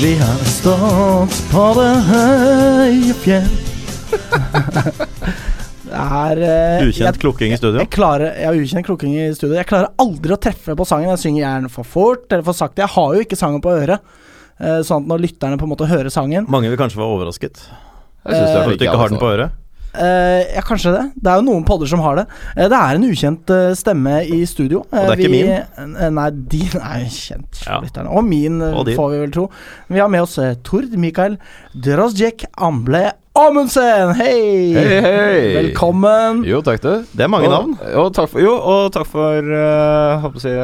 Vi har stått på det høye fjell Det er eh, Ukjent jeg- klukking i studio. Jeg klarer, jeg har ukjent klukking i studio. Jeg klarer aldri å treffe på sangen. Jeg synger gjerne for fort eller for sakte. Jeg har jo ikke sangen på øret. Eh, Sånn at når lytterne på en måte hører sangen Mange vil kanskje være overrasket Jeg er at du ikke har den på øret. Eh, ja, kanskje det. Det er jo noen podder som har det. Uh, det er en ukjent uh, stemme i studio. Og det er ikke vi, min? nei, din er kjent Ja. Og min, Og får vi vel tro. Vi har med oss Tord Mikael Drosjek Amble Amundsen. Hei! Hei, hei! Velkommen. Jo, takk du. Det er mange og, navn. Jo, takk for, jo, og takk for uh, Håper å si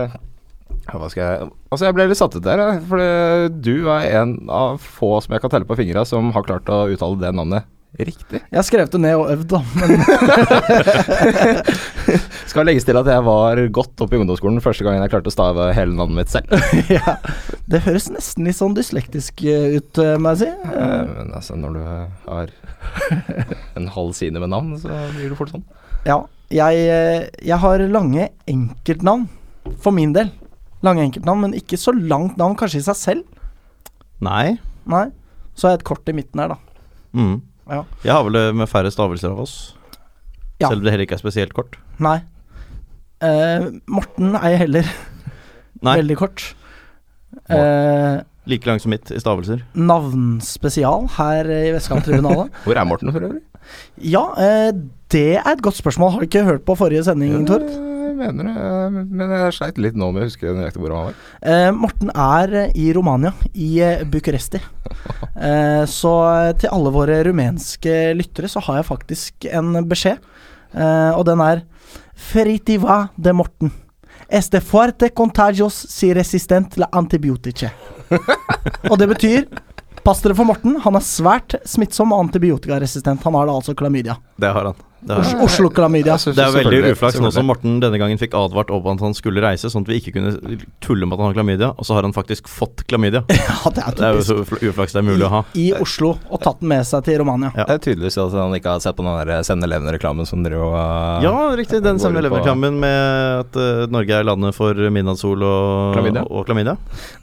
Hva skal jeg Altså, jeg ble litt satt ut der, jeg, for du er en av få som jeg kan telle på fingra som har klart å uttale det navnet riktig. Jeg har skrevet det ned og øvd, da. Men Skal legges til at jeg var godt oppe i ungdomsskolen første gangen jeg klarte å stave hele navnet mitt selv. ja, det høres nesten litt sånn dyslektisk eh, ut, eh, må jeg si. Eh, Men altså, når du har en halv side med navn, så blir det fort sånn. Ja, jeg, jeg har lange enkeltnavn, for min del. Lange enkeltnavn, men ikke så langt navn kanskje i seg selv. Nei. Nei. Så har jeg et kort i midten her, da. Mm. Ja. Jeg har vel det med færre stavelser av oss. Ja. Selv om det heller ikke er spesielt kort. Nei. Eh, Morten er jeg heller Nei, veldig kort. Eh, like lang som mitt i stavelser. navnspesial her i Vestkanttribunalet. Hvor er Morten for øvrig? ja, eh, det er et godt spørsmål. Har du ikke hørt på forrige sending, Tord? Jeg mener det, men jeg sleit litt nå med å huske nøyaktig hvor han var. Eh, Morten er eh, i Romania, i eh, Bucuresti. Eh, så eh, til alle våre rumenske lyttere så har jeg faktisk en beskjed. Eh, og den er Fritiva de Morten. Este fuerte contagios si resistent la antibiotice. og det betyr Pass dere for Morten. Han er svært smittsom og antibiotikaresistent. Han har da altså klamydia. Det har han. Det, har. Oslo klamydia. det er veldig uflaks nå som. Morten denne gangen fikk advart om at han skulle reise, sånn at vi ikke kunne tulle med at han har klamydia, og så har han faktisk fått klamydia. Ja, det er Det er jo så uflaks det er mulig å ha. I Oslo, og tatt den med seg til Romania. Ja. Det er tydeligvis at han ikke har sett på den der Send Eleven-reklamen som dere jo uh, Ja, riktig. Den på- 7-Eleven-reklamen med at uh, Norge er landet for midnattssol og Klamydia. Og klamydia.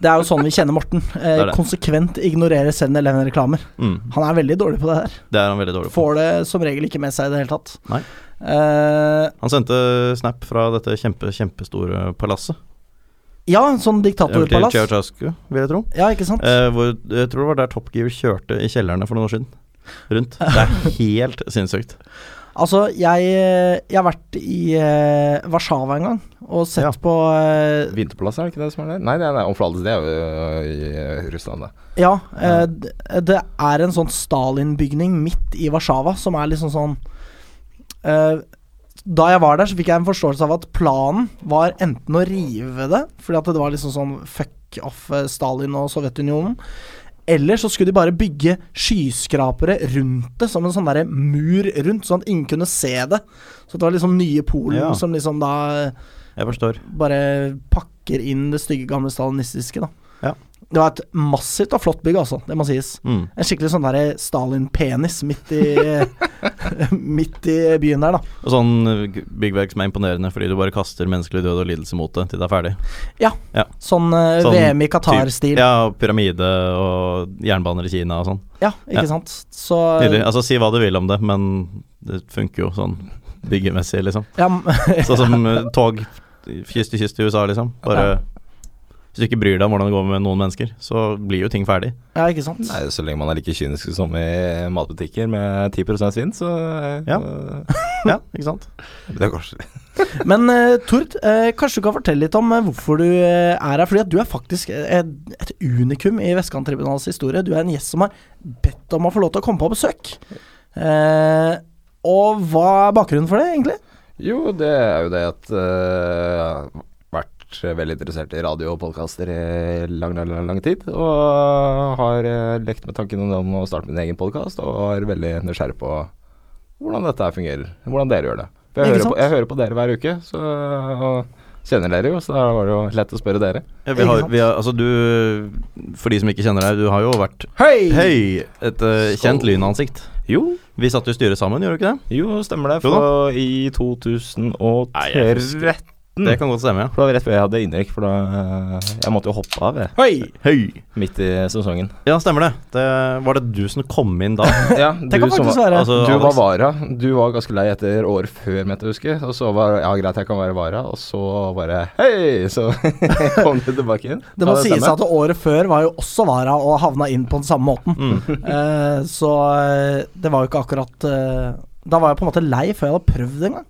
Det er jo sånn vi kjenner Morten. Eh, Det er det. konsekvent ignorerer 7-Eleven-reklamer. Mm. Han er veldig dårlig på det her. Det er han veldig dårlig på. Får det som regel ikke med seg i det hele tatt. Nei. Eh, Han sendte snap fra dette kjempe, kjempestore palasset. ja, sånn Til diktatorpalass. Vil jeg tro. Ja, ikke sant? Eh, hvor, jeg tror det var der Top Gear kjørte i kjellerne for noen år siden. Rundt. Det er helt sinnssykt. Altså, jeg, jeg har vært i eh, Warszawa en gang og sett Ja. på eh, Vinterplass, er det ikke det som er der? Nei, det er, nei Omflades, det er jo uh, i uh, Russland, det. Ja, eh, det er en sånn Stalin-bygning midt i Warszawa som er liksom sånn eh, Da jeg var der, så fikk jeg en forståelse av at planen var enten å rive det, fordi at det var liksom sånn fuck off eh, Stalin og Sovjetunionen, eller så skulle de bare bygge skyskrapere rundt det, som en sånn derre mur rundt, sånn at ingen kunne se det. Så det var liksom nye Polen Ja. som liksom da Jeg forstår. bare pakker inn det stygge, gamle stalinistiske, da. Ja. Det var et massivt og flott bygg, altså. Det må sies. Mm. En skikkelig sånn derre Stalin-penis midt i Midt i byen der, da. Og sånn eh, byggverk som er imponerende fordi du bare kaster menneskelig død og lidelse mot det til det er ferdig. Sånn, uh, Sånn VM i Qatar-stil. Ja. Ja, pyramide og jernbaner i Kina og sånn. Ja, ikke Ja. sant. Så Nydelig. Altså, si hva du vil om det, men det funker jo sånn byggemessig, liksom. ja, Sånn som eh, tog kyst til kyst i USA, liksom. Bare Hvis du ikke bryr deg om hvordan det går med noen mennesker, så blir jo ting ferdig. ja, ikke sant. Nei, Så lenge man er like kynisk som i matbutikker med 10% svinn, så uh, Ja. Ja, ikke sant? Det går ikke. Men uh, Tord, uh, kanskje du kan fortelle litt om uh, hvorfor du er her? Fordi at du er faktisk et, et unikum i Vestkanttribunalets historie. Du er en gjest som har bedt om å få lov til å komme på besøk. Eh, og hva er bakgrunnen for det, egentlig? Jo, det er jo det at uh, vært veldig interessert i radio og podkaster i lang, lang, lang, lang tid. Og har eh, lekt med tanken om å starte min egen podkast, og er veldig nysgjerrig på hvordan dette her fungerer. Hvordan dere gjør det. For jeg, hører på, jeg hører på dere hver uke, så og kjenner dere jo, så da var det jo lett å spørre dere. Ja, vi har, vi har, altså du For de som ikke kjenner deg, du har jo vært Hei! Hei! Et uh, kjent lynansikt. Jo, Vi satt jo i styret sammen, gjorde du ikke det? jo, stemmer det. Jo. For i 2013 Det kan godt stemme, ja. For det var rett før jeg hadde innrykk, for da eh, Jeg måtte jo hoppe av jeg, Hei! Høy! midt i sesongen. Ja, stemmer det. det. Var det du som kom inn da? Ja, Det kan faktisk være. altså, Du var vara. Du var ganske lei etter året før, mente jeg å huske. Og så var ja, greit, jeg kan være vara. Og så bare hei! Så kom du tilbake inn. Det må Ja, sies at året før var jo også Vara og havna inn på den samme måten. Mm. uh, så eh, det var jo ikke akkurat uh, Da var jeg på en måte lei før jeg hadde prøvd engang.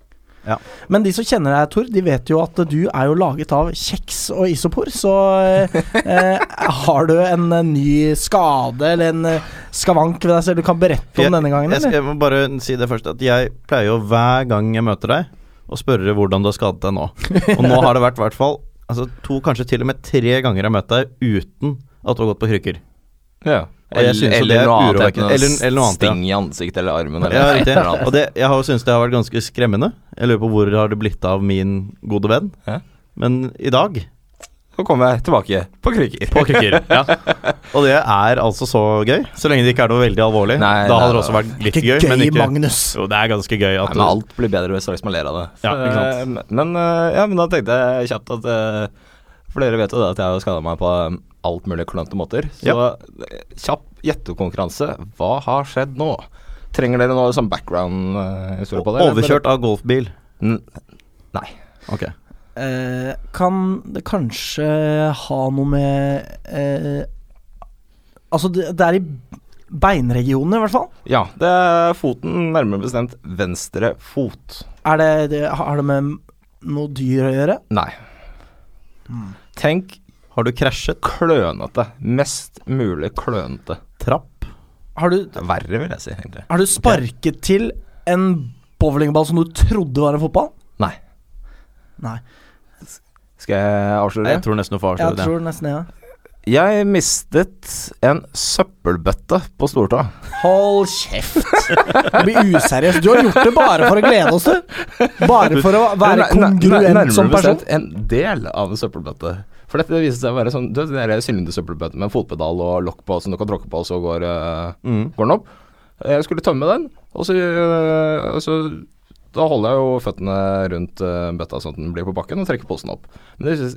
Ja. Men de som kjenner deg, Tor, de vet jo at du er jo laget av kjeks og isopor. Så eh, eh, har du en eh, ny skade eller en eh, skavank ved deg selv du kan berette om denne gangen? Jeg, skal, Eller? jeg må bare si det først, at jeg pleier jo hver gang jeg møter deg, å spørre hvordan du har skadet deg nå. Og nå har det vært i hvert fall altså, to, kanskje til og med tre ganger jeg har møtt deg uten at du har gått på krykker. Ja. Og jeg synes jo det er noe annet, urovekkende. Eller- eller noe annet, ja. Sting i ansiktet eller armen eller Ja. Og det, jeg har jo syntes det har vært ganske skremmende. Jeg lurer på hvor har det blitt av min gode venn. Ja. Men i dag Så kommer jeg tilbake på krykker. på krykker. ja. Og det er altså så gøy. Så lenge det ikke er noe veldig alvorlig. Nei, da hadde det også vært litt Ikke gøy, gøy, men ikke Magnus. Jo, det er ganske gøy at Nei, men alt blir bedre straks man ler av det. Ja, ikke sant. eh, Men, eh, ja, men da tenkte jeg kjapt at eh, For dere vet jo det at jeg har skada meg på um, alt mulig klønete måter. Så ja. kjapp gjettekonkurranse. Hva har skjedd nå? Trenger dere noe sånn background-historie på det? Overkjørt av golfbil. N nei. Ok. Eh, kan det kanskje ha noe med eh, Altså, det, det er i beinregionen, i hvert fall. Ja, det er foten, nærmere bestemt venstre fot. Er det, det Har det med noe dyr å gjøre? Nei. Tenk Har du krasjet? klønete. Mest mulig klønete. Trapp? Har du, Verre, vil jeg si, egentlig. har du sparket til en bowlingball som du trodde var en fotball? Nei. Nei. Skal jeg avsløre det? Jeg tror nesten du får Jeg avsløre det. tror nesten. Ja. Jeg mistet en søppelbøtte på stortå. Hold kjeft! Det blir useriøst. Du har gjort det bare for å glede oss, du. Bare for å være kongruent som person. bestemt En del av en søppelbøtte. For dette viser seg å være sånn Du vet den der med fotpedal og lokk på, som du kan tråkke på, og så går, eh, Mm. går den opp. Jeg skulle tømme den, og så, øh, så Da holder jeg jo føttene rundt øh, bøtta sånn at den blir på bakken, og trekker posen opp. Men det,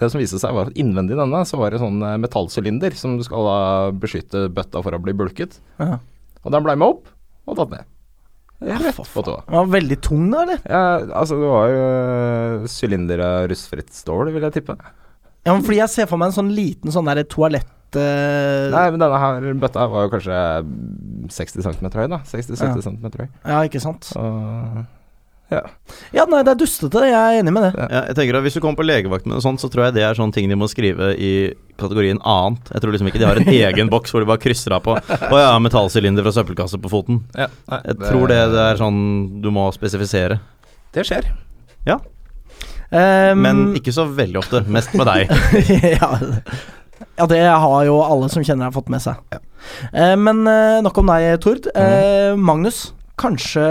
det som viste seg, var at innvendig denne så var det sånn metallsylinder som du skal da beskytte bøtta for å bli bulket. Aha. Og den blei med opp, og tatt ned. Rett på tåa. Den var veldig tung, da, eller? Ja, altså det var jo sylinder av rustfritt stål, vil jeg tippe. Ja, men fordi jeg ser for meg en sånn liten sånn der toalett... Uh... Nei, men denne her bøtta var jo kanskje 60 cm høy, da. 60-70 Ja. cm høy. Ja, ikke sant. Så ja. Ja, nei, det er dustete. Jeg er enig med det. Ja, jeg tenker at Hvis du kommer på legevakt med noe sånt, så tror jeg det er sånne ting de må skrive i kategorien annet. Jeg tror liksom ikke de har en egen boks hvor de bare krysser av på Å ja, metallsylinder fra søppelkasse på foten. ja nei, Jeg tror det, det er sånn du må spesifisere. Det skjer. Eh, Men ikke så veldig ofte. Mest med deg. ja, ja, det har jo alle som kjenner deg, fått med seg. Eh, men eh, nok om deg, Tord. Eh, Magnus, kanskje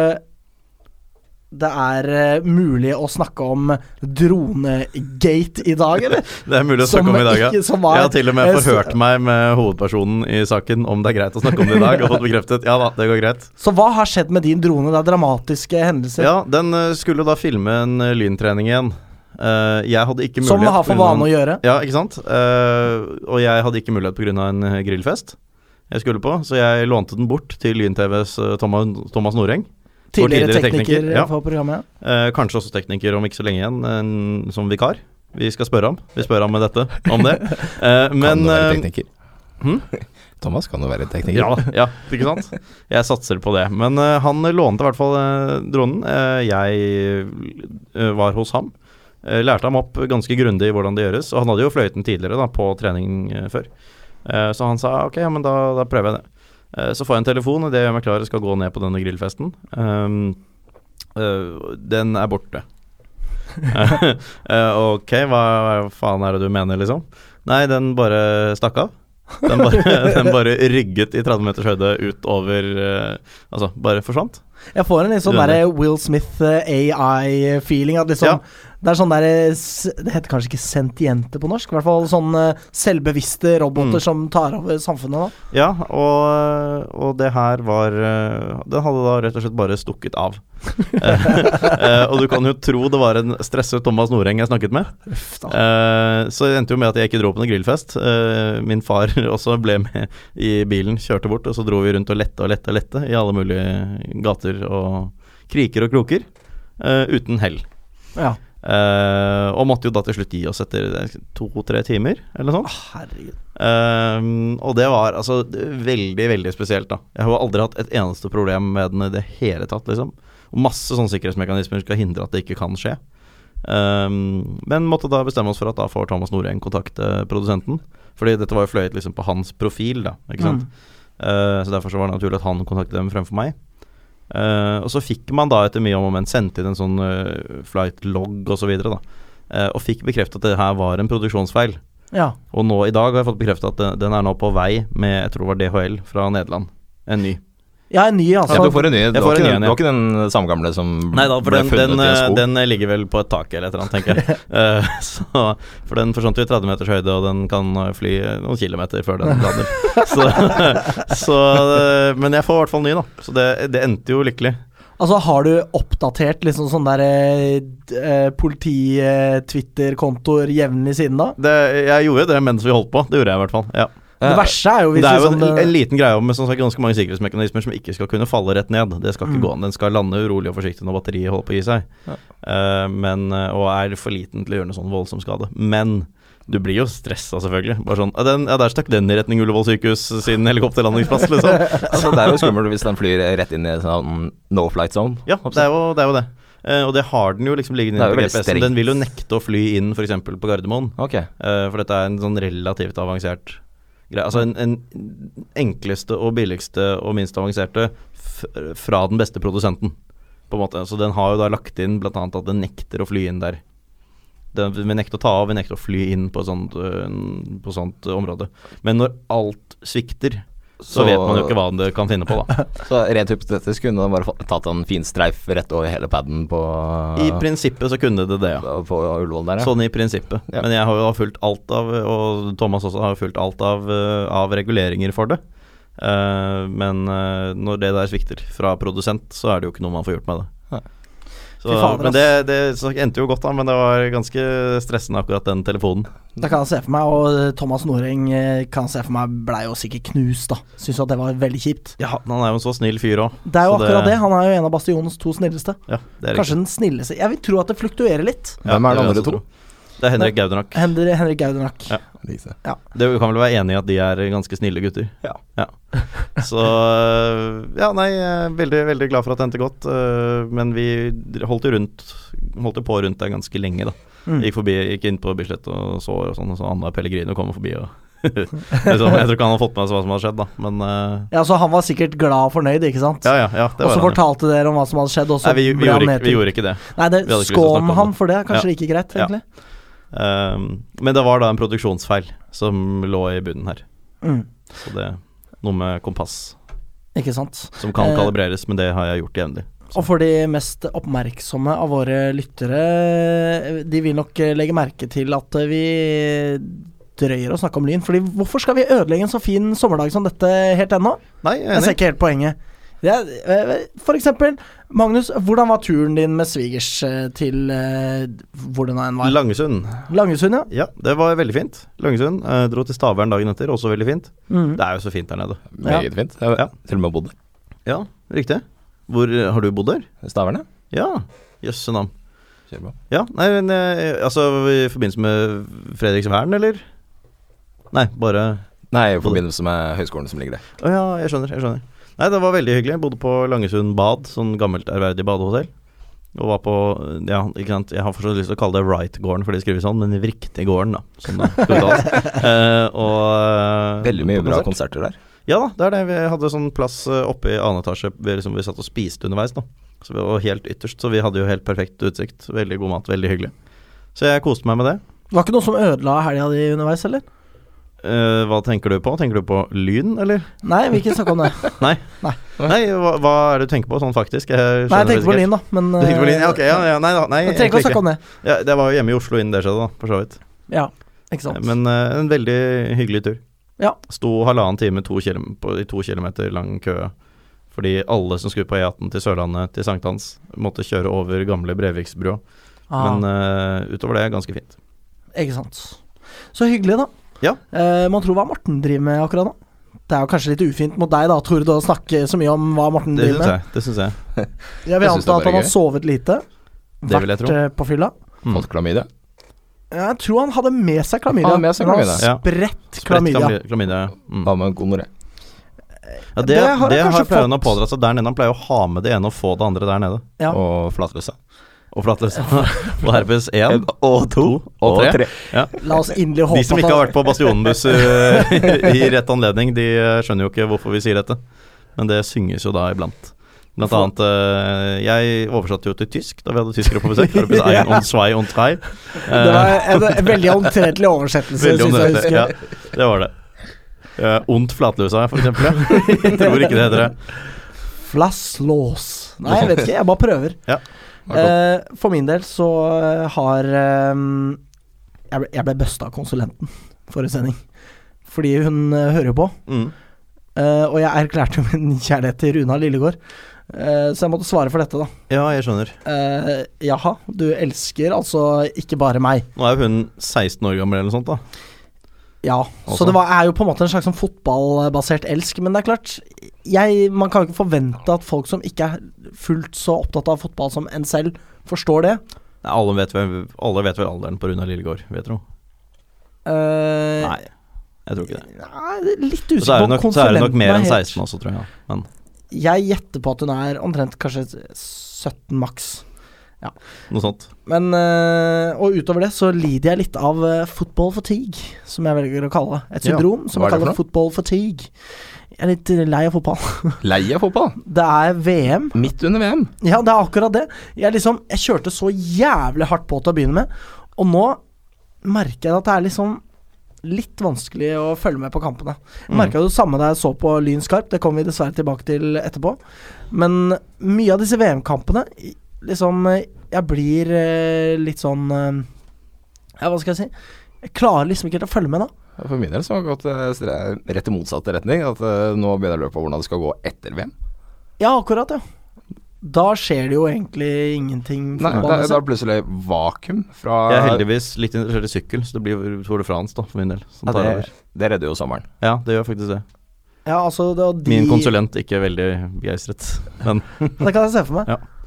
det er eh, mulig å snakke om dronegate i dag, eller? Det er mulig å Som snakke om i dag, ja. ikke- var- Jeg har til og med eh, forhørt meg med hovedpersonen i saken om det er greit å snakke om det i dag, og fått bekreftet ja da, det går greit. Så hva har skjedd med din drone? Det er dramatiske hendelser. Ja, den eh, skulle da filme en lyntrening igjen. Eh, jeg hadde ikke mulighet som har for vane å gjøre. Ja, ikke sant? Uh, og jeg hadde ikke mulighet pga. en eh, grillfest jeg skulle på, så jeg lånte den bort til Lyn-TVs Thomas, Thomas Noreng. Tidligere, tidligere tekniker, tekniker, ja. for programmet. Uh, kanskje også tekniker om ikke så lenge igjen, en- som vikar. Vi skal spørre ham. Vi spør ham med dette om det. Eh, men kan du være tekniker? Hmm? Thomas kan jo være tekniker. Ja, ja, ikke sant? Jeg satser på det. Men uh, han lånte i hvert fall uh, dronen. Uh, jeg var hos ham. Eh, lærte ham opp ganske grundig hvordan det gjøres. Og han hadde jo fløyten tidligere, da, på trening eh, før. Eh, så han sa ok, men da, da prøver jeg det. Så får jeg en telefon idet jeg gjør meg klar og skal gå ned på denne grillfesten. Um, eh, den er borte. Ok, hva faen er det du mener, liksom? Nei, den bare stakk av. Den bare, den bare rygget i 30 meters høyde utover Altså, bare forsvant. Jeg får en litt sånn der Will Smith eh, AI-feeling. At liksom Ja. Det er sånn der eh, Det heter kanskje ikke sentiente på norsk. I hvert fall sånn eh, selvbevisste roboter Mm. som tar over samfunnet. da Ja, og, og det her var Det hadde da rett og slett bare stukket av. Og du kan jo tro det var en stresset Thomas Noreng jeg snakket med. Uff så det endte jo med at jeg ikke dro på noen grillfest. Min far også ble med i bilen, kjørte bort, og så dro vi rundt og lette og lette og lette i alle mulige gater og kriker og kroker. uh, uten hell. Ja. Uh, og måtte jo da til slutt gi oss etter eh, to-tre timer, eller noe sånt. Herregud. Ehm, og det var altså veldig, veldig spesielt, da. Jeg har aldri hatt et eneste problem med den i det hele tatt, liksom. Og masse sånne sikkerhetsmekanismer skal hindre at det ikke kan skje. Ehm, men måtte da bestemme oss for at da får Thomas Noreng kontakte produsenten. Fordi dette var jo fløyet liksom på hans profil, da, ikke sant. Eh, så derfor så var det naturlig at han kontaktet dem fremfor meg. Eh, og så fikk man da etter mye om og men sendt inn en sånn uh, flight log og så videre, da. Eh, og fikk bekreftet at det her var en produksjonsfeil. Ja. Og nå i dag har jeg fått bekreftet at den, den er nå på vei med jeg tror det var DHL fra Nederland. En ny. Ja, en ny, altså. Ja, du får en ny. Det var, får ikke, en ny den- ikke den samme gamle som Nei da, for ble den, funnet den, i en sko skog? den ligger vel på et tak eller et eller annet, tenker jeg. uh, så, for den forsvant jo i 30 meters høyde, og den kan eh, fly noen kilometer før den lander. så, så, eh, men jeg får i hvert fall ny, da. Så det, det endte jo lykkelig. Altså, har du oppdatert liksom sånn der eh, eh, politi-Twitter-kontoer jevnlig siden da? Det, jeg gjorde det mens vi holdt på. Det gjorde jeg i hvert fall. Ja. Det verste er jo hvis Det er jo liksom en, en liten greie om sånn ganske mange sikkerhetsmekanismer som ikke skal kunne falle rett ned. Det skal ikke Mm. gå an. Den skal lande urolig og forsiktig når batteriet holder på å gi seg. Ja. Uh, men, eh, og er for liten til å gjøre noe sånn voldsom skade. Men du blir jo stressa, selvfølgelig. Bare sånn, ja, den, ja, Der stakk den i retning Ullevål sykehus sin helikopterlandingsplass, liksom. altså, det er jo skummelt hvis den flyr rett inn i en sånn no flight zone. Ja, det er jo det. Er jo det. Uh, og det har den jo liksom liggende inne på GPS-en. Den vil jo nekte å fly inn f.eks. på Gardermoen. Okay. Uh, for dette er en sånn relativt avansert. Altså en, en enkleste og billigste og minst avanserte fra den beste produsenten, på en måte. Så den har jo da lagt inn bl.a. at den nekter å fly inn der. Den vi nekter å ta av, vi nekter å fly inn på sånt, øh, på sånt område. Men når alt svikter, så, vet man jo ikke hva det kan finne på, da. Så rent hypotetisk kunne den bare tatt en fin streif rett over hele paden på, I prinsippet så kunne det det, ja. på Ullevål der, ja. Sånn i prinsippet. Ja. Men jeg har jo fulgt alt av, og Thomas også har jo fulgt alt av, øh, av reguleringer for det. Uh, men uh, når det der svikter fra produsent, så er det jo ikke noe man får gjort med det. Så, fader, men det, det så endte jo godt, da. Men det var ganske stressende, akkurat den telefonen. Det kan jeg se for meg, og eh, Thomas Noreng eh, kan jeg se for meg blei jo sikkert knust, da. Syns at det var veldig kjipt. Ja, han er jo en så snill fyr òg. Det er jo Så akkurat det- det. Han er jo en av Bastionens to snilleste. Ja, det er Kanskje den snilleste Jeg vil tro at det fluktuerer litt. Ja, Hvem er de andre to? Det er Henrik Gaudenak. Henrik, Henrik Gaudenak. Ja. ja. Det vi kan vel være enige i at de er ganske snille gutter. Ja. Så øh, Ja, nei, er veldig, veldig glad for at det endte godt. øh, Men vi holdt jo rundt Holdt jo på rundt der ganske lenge, da. Mm. Gikk forbi, gikk inn på Bislett og så og sånn, og så Anna Pellegrino kom forbi og Jeg tror ikke han har fått med seg hva som hadde skjedd, da, men uh... Ja, så han var sikkert glad og fornøyd, ikke sant? Ja, ja, ja, det og var så han. jo. fortalte dere om hva som hadde skjedd, og så Nei, vi, vi, ble han gjorde ikke, vi gjorde ikke det. Nei, det, skån ham han for det, kanskje Ja. like greit, egentlig. Ehm, men det var da en produksjonsfeil som lå i bunnen her. Mm. Så det Noe med kompass Ikke sant. som kan Eh, kalibreres, men det har jeg gjort jevnlig. Og for de mest oppmerksomme av våre lyttere, de vil nok eh, legge merke til at eh, vi drøyer å snakke om Lyn. Fordi hvorfor skal vi ødelegge en så fin sommerdag som dette helt ennå? Nei, jeg er Jeg ser ikke helt poenget. Eh, for eksempel, Magnus, hvordan var turen din med svigers eh, til eh, hvor det enn var? Langesund. Langesund, ja. Ja, det var veldig fint. Langesund. Eh, dro til Stavern dagen etter, også veldig fint. Mm. Det er jo så fint der nede. Meget fint. Jeg Ja. til og med bodd der. Ja, riktig. Hvor Har du bodd der? Stavern, Ja. Jøsse navn. Ja, nei, men altså i forbindelse med Fredriksvern, eller? Nei, bare Nei, i forbindelse med høyskolen som ligger der. Å ja, jeg skjønner, jeg skjønner. Nei, det var veldig hyggelig. Jeg bodde på Langesund bad, sånn gammelt ærverdig badehotell. Og var på Ja, ikke sant, jeg har fortsatt lyst til å kalle det Wright-gården, for de skriver sånn, men riktig gården, da. Det skal uttales. Eh, og eh, Veldig mye bra konsert. konserter der. Ja da, det er det. Vi hadde sånn plass eh, oppe i annen etasje vi liksom, vi satt og spiste underveis. da Så vi var helt ytterst, så vi hadde jo helt perfekt utsikt. Veldig god mat, veldig hyggelig. Så jeg koste meg med det. Det var ikke noe som ødela helga di underveis, eller? Eh, hva tenker du på? Tenker du på Lyn, eller? Nei, vi vil ikke snakke om det. Nei. Nei. Nei, hva, hva er det du tenker på sånn faktisk? Jeg Nei, jeg tenker tenkte på Lyn, da. Men. Du tenkte på Lyn? Ja, eh, ok, ja, ja, nei, da, nei Jeg trenger ikke å snakke om det. Ja, det var jo hjemme i Oslo innen det skjedde, da, for så vidt. Ja, ikke sant. Men uh, en veldig hyggelig tur. Ja. Sto halvannen time to på i to kilometer lang kø. Fordi alle som skulle på E18 til Sørlandet til sankthans, måtte kjøre over gamle Breviksbrua. Ah, Men uh, utover det, ganske fint. ikke sant. Så hyggelig, da. Ja. Eh, man tror hva Morten driver med akkurat nå. Det er jo kanskje litt ufint mot deg, da, Tord, å snakke så mye om hva Morten Det driver med. Det synes jeg. Jeg vil anta at han har sovet lite. Det vil jeg tro. Vært eh, på fylla. Mm. Fått klamydia? Jeg tror han hadde med seg klamydia. Han hadde med seg klamydia. Ja. Spredt klamydia. Spredt klamydia. Mm. Hva med gonoré? Ja, det, Det det har har, kanskje pleier han å pådra seg der nede. Han pleier å ha med det ene og få det andre der nede. Ja. Og flatløse? Og flatløse og herpes 1 Og 2 Og tre. La oss inderlig håpe De som ikke har vært på Bastionbuss uh, i rett anledning, de eh, skjønner jo ikke hvorfor vi sier dette. Men det synges jo da iblant. Blant annet eh, Jeg oversatte jo til tysk da vi hadde tyskere på besøk. Ja. und zwei und drei. Det var en, en veldig omtrentlig oversettelse, Veldig syns jeg husker. Ja, det var det. Uh, ondt flatløsa, for eksempel. Jeg tror ikke det heter det. Flasslås. Nei, jeg vet ikke. Jeg bare prøver. Ja. Eh, for min del så eh, har eh, Jeg ble, jeg ble busta av konsulenten forrige sending. Fordi hun eh, hører jo på. Mm. Eh, og jeg erklærte jo min kjærlighet til Runa Lillegård. Eh, så jeg måtte svare for dette, da. Ja, jeg skjønner. Jaha, du elsker altså ikke bare meg. Nå er hun 16 år gammel eller noe sånt, da. Ja, Også. så det var, er jo på en måte en slags sånn fotballbasert elsk. Men det er klart, jeg, man kan jo ikke forvente at folk som ikke er fullt så opptatt av fotball som en selv, forstår det. Nei, alle, vet vel, alle vet vel alderen på Runa Lillegård, vet du? Uh, Nei, jeg tror ikke det. Nei, litt usikker så er på konsulenten. så er det nok mer er enn 16 også, tror jeg. Men Jeg gjetter på at hun er omtrent kanskje 17 maks. Noe sånt. Men øh, Og utover det så lider jeg litt av øh, football fatigue, som jeg velger å kalle det. Et Ja, syndrom som jeg er kaller football fatigue. Jeg er litt øh, lei av fotball. Lei av fotball? Det er VM. Midt under VM? Ja, det er akkurat det. Jeg liksom Jeg kjørte så jævlig hardt på til å begynne med, og nå merker jeg at det er liksom litt vanskelig å følge med på kampene. Jeg Mm. merka det samme da jeg så på Lyn Skarp, det kommer vi dessverre tilbake til etterpå. Men mye av disse VM-kampene Liksom Jeg blir eh, litt sånn eh, Ja, hva skal jeg si? Jeg klarer liksom ikke helt å følge med, da. For min del så har det gått eh, rett i motsatt retning. At eh, nå begynner jeg å lure på hvordan det skal gå etter VM. Ja, akkurat, ja. Da skjer det jo egentlig ingenting. Nei, da er det plutselig vakuum fra Jeg er heldigvis litt interessert i sykkel, så det blir Tour de France da, for min del. Som ja, tar det, over. det redder jo sommeren. Ja, det gjør faktisk det. Ja, altså det, de, Min konsulent ikke veldig begeistret. Men, Det kan jeg se for meg. Ja.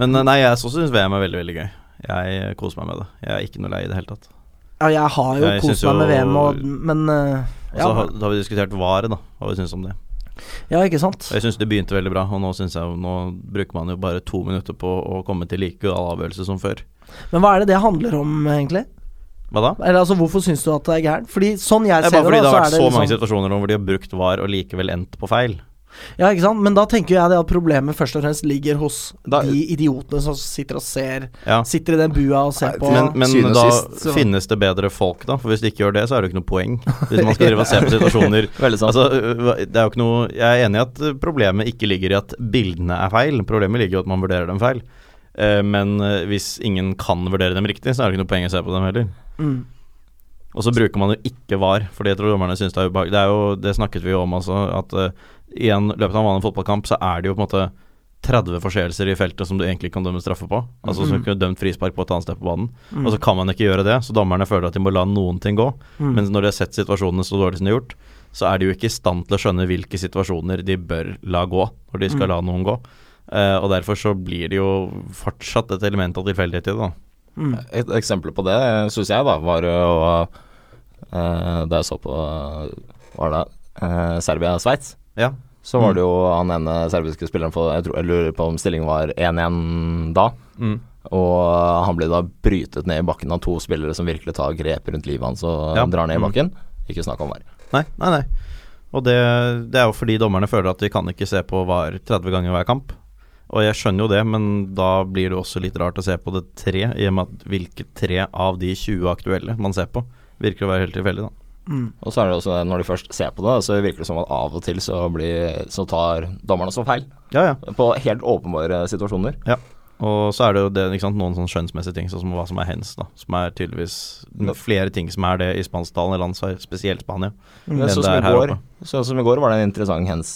Men eh, nei, jeg syns VM er veldig, veldig gøy. Jeg eh, koser meg med det. Jeg er ikke noe lei i det hele tatt. Ja, jeg har jo kost meg med VM, og, men uh, ja, har, da har vi diskutert VAR, da, hva vi syns om det. ja, ikke sant. Jeg syns det begynte veldig bra, og nå jeg Nå bruker man jo bare to minutter på å komme til like gal avgjørelse som før. Men hva er det det handler om, egentlig? Hva da? Eller altså, Hvorfor syns du at det er gærent? Fordi sånn jeg Det er det bare fordi det har vært så mange liksom situasjoner hvor de har brukt VAR og likevel endt på feil. Ja, ikke sant. Men da tenker jeg det at problemet først og fremst ligger hos Da- de idiotene som sitter og ser Ja. Sitter i den bua og ser Nei, på Men, men da sist, finnes det bedre folk, da. For hvis de ikke gjør det, så er det jo ikke noe poeng. Hvis man skal drive og se på situasjoner Veldig sant. Altså, det er jo ikke noe Jeg er enig i at problemet ikke ligger i at bildene er feil. Problemet ligger i at man vurderer dem feil. Eh, men øh, hvis ingen kan vurdere dem riktig, så er det ikke noe poeng å se på dem heller. mm. Og så bruker man jo ikke VAR, fordi jeg tror dommerne syns det er ubehagelig. Det, er jo, det snakket vi jo om altså. at uh, i en løpet av en vanlig fotballkamp så er det jo på en måte 30 forseelser i feltet som du egentlig kan dømme straffe på. Altså som du kunne dømt frispark på et annet sted på banen. Mm. Og så kan man ikke gjøre det, så dommerne føler at de må la noen ting gå. mm. Men når de har sett situasjonene så dårlig som de har gjort, så er de jo ikke i stand til å skjønne hvilke situasjoner de bør la gå, når de skal Mm. la noen gå. Uh, og derfor så blir det jo fortsatt et element av tilfeldighet i det, da. mm. Et eksempel på det syns jeg da var jo uh, Da jeg så på Var det uh, Serbia-Sveits, Ja. så var det jo han ene serbiske spilleren for Jeg, tror, jeg lurer på om stillingen var 1-1 da. Mm. Og han ble da brytet ned i bakken av to spillere som virkelig tar grep rundt livet hans og Ja. drar ned i Mm. bakken. Ikke snakk om VAR. Nei, nei, nei. Og det, det er jo fordi dommerne føler at de kan ikke se på VAR 30 ganger hver kamp. Og jeg skjønner jo det, men da blir det også litt rart å se på det tre, i og med at hvilke tre av de 20 aktuelle man ser på, virker å være helt tilfeldig, da. Mm. Og så er det også, når de først ser på det, så virker det som at av og til så, blir, så tar dommerne så feil. Ja, ja. På helt åpenbare situasjoner. Ja. Og så er det jo det, ikke sant, noen sånn skjønnsmessige ting, sånn som hva som er hens, da. Som er tydeligvis flere ting som er det i spansktalende land, så spesielt Spania. Mm. Men sånn det som, oppe. sånn som i går var det en interessant hens.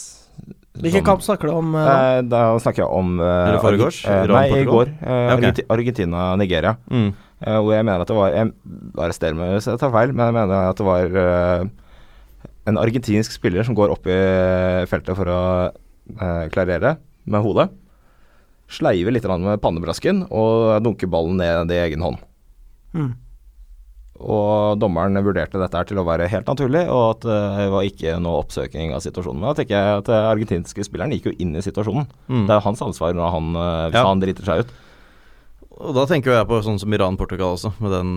Hvilken kamp snakker du om? eh, da? Eh, da snakker jeg om eh, Eller foregårs? Eh, Nei, i går. Eh, okay. Argentina-Nigeria. Mm. Eh, hvor jeg mener at det var Jeg arrester meg hvis jeg tar feil, men jeg mener at det var eh, en argentinsk spiller som går opp i feltet for å eh, klarere med hodet. Sleiver litt med pannebrasken og dunker ballen ned i egen hånd. Mm. Og dommeren vurderte dette til å være helt naturlig, og at det var ikke noe oppsøking av situasjonen. Men da tenker jeg at den argentinske spilleren gikk jo inn i situasjonen. Mm. Det er hans ansvar når han, hvis Ja. han driter seg ut. Og da tenker jeg på sånn som Iran-Portugal også, med den,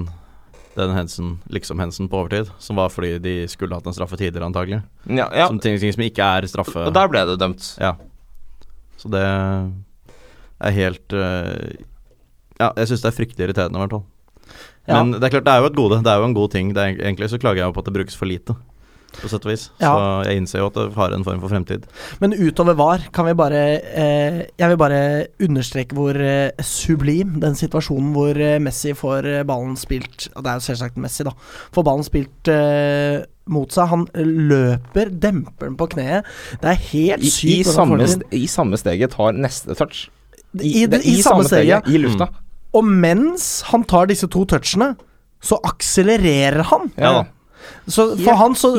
den hensen, liksom-hensen på overtid. Som var fordi de skulle hatt en straffe tidligere, antagelig. Ja, ja. Som ting, ting som ikke er straffe. Og der ble det dømt. Ja. Så det er helt eh, Ja, jeg syns det er fryktelig irriterende, i hvert fall. Ja. Men det er klart, det er jo et gode. Det er jo en god ting. Det er, egentlig så klager jeg jo på at det brukes for lite, på sett og vis. Ja. Så jeg innser jo at det har en form for fremtid. Men utover VAR kan vi bare eh, Jeg vil bare understreke hvor eh, sublim den situasjonen hvor eh, Messi får eh, ballen spilt Og det er jo selvsagt Messi, da. Får ballen spilt eh, mot seg. Han løper, demper den på kneet. Det er helt sykt. i, i, samme, st- I samme steget tar neste touch. I, det- i samme steget. I lufta. Og mens han tar disse to touchene, så akselererer han. Ja, da. Så for Helt- han så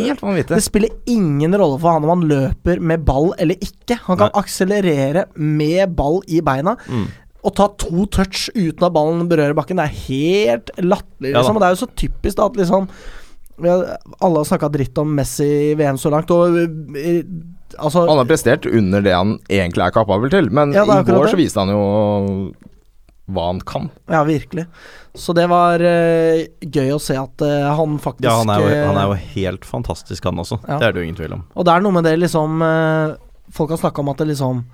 Det spiller ingen rolle for han om han løper med ball eller ikke. Han kan Nei. akselerere med ball i beina. Mm. Og ta to touch uten at ballen berører bakken. Det er helt latterlig, liksom. og det er jo så typisk da at liksom ja, Alle har snakka dritt om Messi i VM så langt, og eh, altså Han har prestert under det han egentlig er kapabel til, men Ja, i går så viste han jo hva han kan. Ja, virkelig. Så det var uh, gøy å se at uh, han faktisk Ja, han er, jo, eh, han er jo helt fantastisk, han også. Ja. Det er det jo ingen tvil om. Og det er noe med det liksom uh, Folk har snakka om at det liksom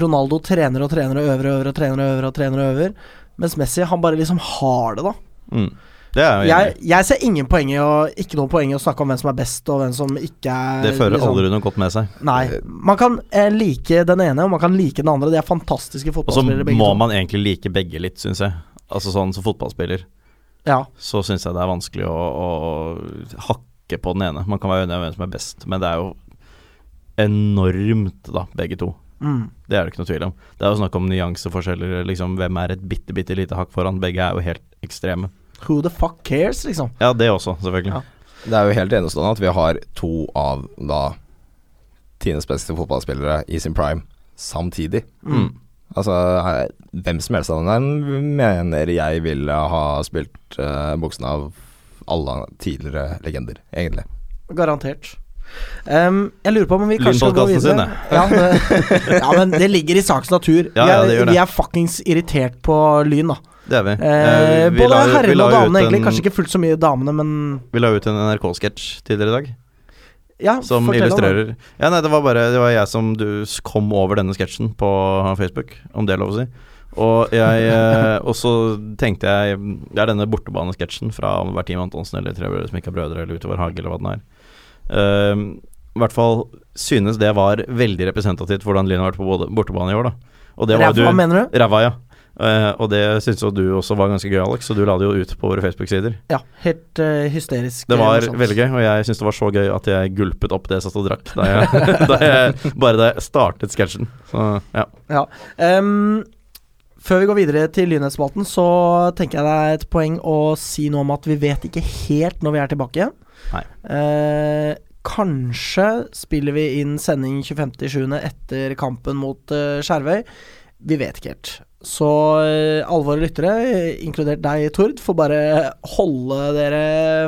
Ronaldo trener og trener og øver og øver og trener og øver og trener og øver. Mens Messi, han bare liksom har det, da. Mm. Jeg Jeg, jeg ser ingen poeng i å Ikke noe poeng i å snakke om hvem som er best, og hvem som ikke er Det fører liksom, aldri noe godt med seg. Nei. Man kan eh, like den ene, og man kan like den andre. De er fantastiske Og så fotballspillere, må man egentlig like begge litt, syns jeg. Altså sånn som fotballspiller, Ja. så syns jeg det er vanskelig å, å hakke på den ene. Man kan være enig om hvem som er best, men det er jo enormt, da, begge to. Mm. Det er det ikke noe tvil om. Det er jo snakk om nyanseforskjeller, liksom hvem er et bitte, bitte lite hakk foran. Begge er jo helt ekstreme. Who the fuck cares, liksom? Ja, det også, selvfølgelig. Ja. Det er jo helt enestående at vi har to av da tiendes beste fotballspillere i sin prime samtidig. Mm. Altså, eh, hvem som helst av dem der mener jeg ville ha spilt uh, buksen av alle tidligere legender, egentlig. Garantert. Um, jeg lurer på om vi kanskje skal gå videre. sin, ja, men, ja, men det ligger i saks natur. Ja, vi, ja, er, det gjør det. vi er fuckings irritert på Lyn, da. Det er vi. Eh, Eh, vi både herrene og damene, egentlig. en- Kanskje ikke fullt så mye damene, men Vi la ut en NRK-sketsj tidligere i dag. ja, Som illustrerer Ja, nei, det var bare Det var jeg som du kom over denne sketsjen på Facebook, om det er lov å si. Og jeg eh, Og så tenkte jeg Det er denne bortebanesketsjen fra Bertim Antonsen eller Tre brødre som ikke har brødre, eller Utover hage, eller hva den er. Um, I hvert fall synes det var veldig representativt hvordan Lyn har vært på bortebane i år, da. Og det var Ræva, du mener du? Ræva, ja. Eh, og det syns jo du også var ganske gøy, Alex, så du la det jo ut på våre Facebook-sider. Ja, helt uh, hysterisk. Det eh, var veldig gøy, og jeg syns det var så gøy at jeg gulpet opp det jeg satt og drakk da jeg, da jeg, bare da jeg startet sketsjen. Så ja. Ja. Um, før vi går videre til Lynhetsspalten, så tenker jeg det er et poeng å si noe om at vi vet ikke helt når vi er tilbake igjen. Nei. Uh, kanskje spiller vi inn sending 25.7. etter kampen mot uh, Skjervøy. Vi vet ikke helt. Så eh, alle våre lyttere, inkludert deg, Tord, får bare holde dere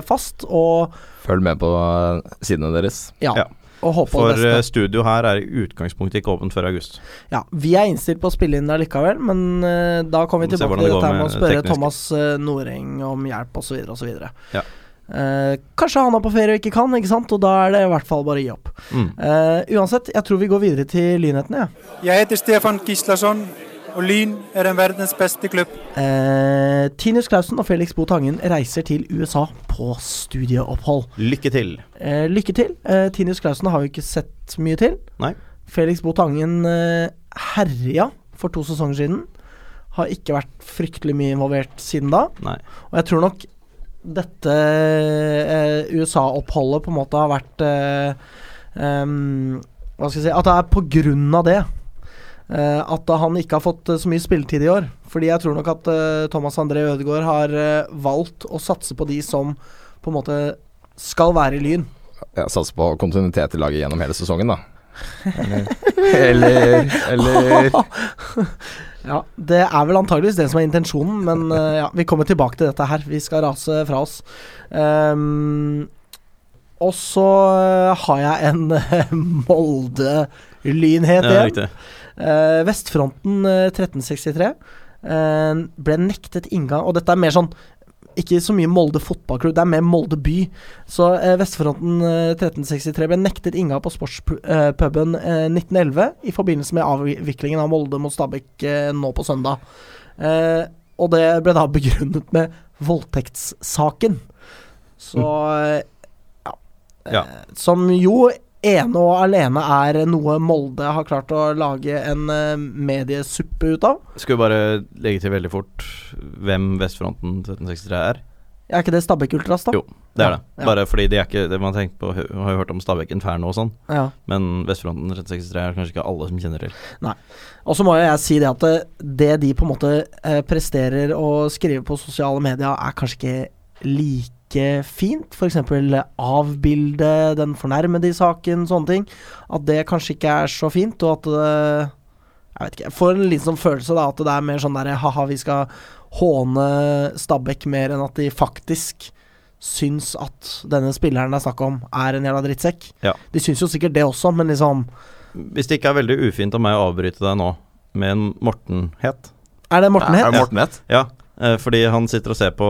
fast og, Følg med på eh, sidene deres. ja, Ja. og håpe For det eh, beste. studio her er i utgangspunktet ikke åpent før august. Ja, vi er innstilt på å spille inn allikevel, men uh, da kommer vi tilbake til det dette med å spørre teknisk. Thomas uh, Noreng om hjelp osv. osv. Ja. Uh, kanskje han er på ferie og ikke kan, ikke sant? og da er det i hvert fall bare å gi opp. Mm. Uh, uansett, jeg tror vi går videre til lynhetene. Ja. Jeg heter Stefan Gislason og Lyn er en verdens beste klubb. Eh, Tinius Clausen og Felix Bo Tangen reiser til USA på studieopphold. Lykke til. Eh, lykke til. Eh, Tinius Clausen har vi ikke sett mye til. Nei. Felix Bo Tangen eh, herja for to sesonger siden. Har ikke vært fryktelig mye involvert siden da. Nei. Og jeg tror nok dette eh, USA-oppholdet på en måte har vært eh, em, Hva skal jeg si At det er på grunn av det. Eh, at han ikke har fått eh, så mye spilletid i år. Fordi jeg tror nok at eh, Thomas André Ødegaard har valgt å satse på de som på en måte skal være i Lyn. Jeg satser på kontinuitet i laget gjennom hele sesongen, da. Eller Eller, Ja, Det er vel antageligvis det som er intensjonen, men ja, vi kommer tilbake til dette her. Vi skal rase fra oss. Um, og så har jeg en Molde-lynhet Ja, igjen. riktig. Eh, Vestfronten eh, 1363 eh, ble nektet inngang, og dette er mer sånn ikke så mye Molde fotballklubb, det er mer Molde by. Så eh, Vestfronten eh, 1363 ble nektet inngang på sportspuben eh, 1911 i forbindelse med avviklingen av Molde mot Stabæk eh, nå på søndag. Eh, og det ble da begrunnet med voldtektssaken. Så eh, ja. Ja. Eh, Som jo ene og alene er noe Molde har klart å lage en eh, mediesuppe ut av. Skal vi bare legge til veldig fort hvem Vestfronten 1363 er? Er ikke det Stabæk Ultras, da? Jo, Det er det. Ja. Bare fordi de er ikke det man på Har jo hørt om Stabæk Inferno og sånn, Ja. men Vestfronten 1363 er kanskje ikke alle som kjenner til. Og så må jo jeg si det at det, det de på en måte eh, presterer å skrive på sosiale medier, er kanskje ikke like fint. F.eks. avbilde den fornærmede i saken, sånne ting. At det kanskje ikke er så fint, og at det Jeg vet ikke. Jeg får en liten sånn følelse da at det er mer sånn derre ha-ha, vi skal håne Stabæk mer enn at de faktisk syns at denne spilleren det er snakk om, er en jævla drittsekk. Ja. De syns jo sikkert det også, men liksom Hvis det ikke er veldig ufint av meg å avbryte deg nå med en Morten-het Er det Morten Er het? det Morten ja. Ja, eh, fordi han sitter og ser på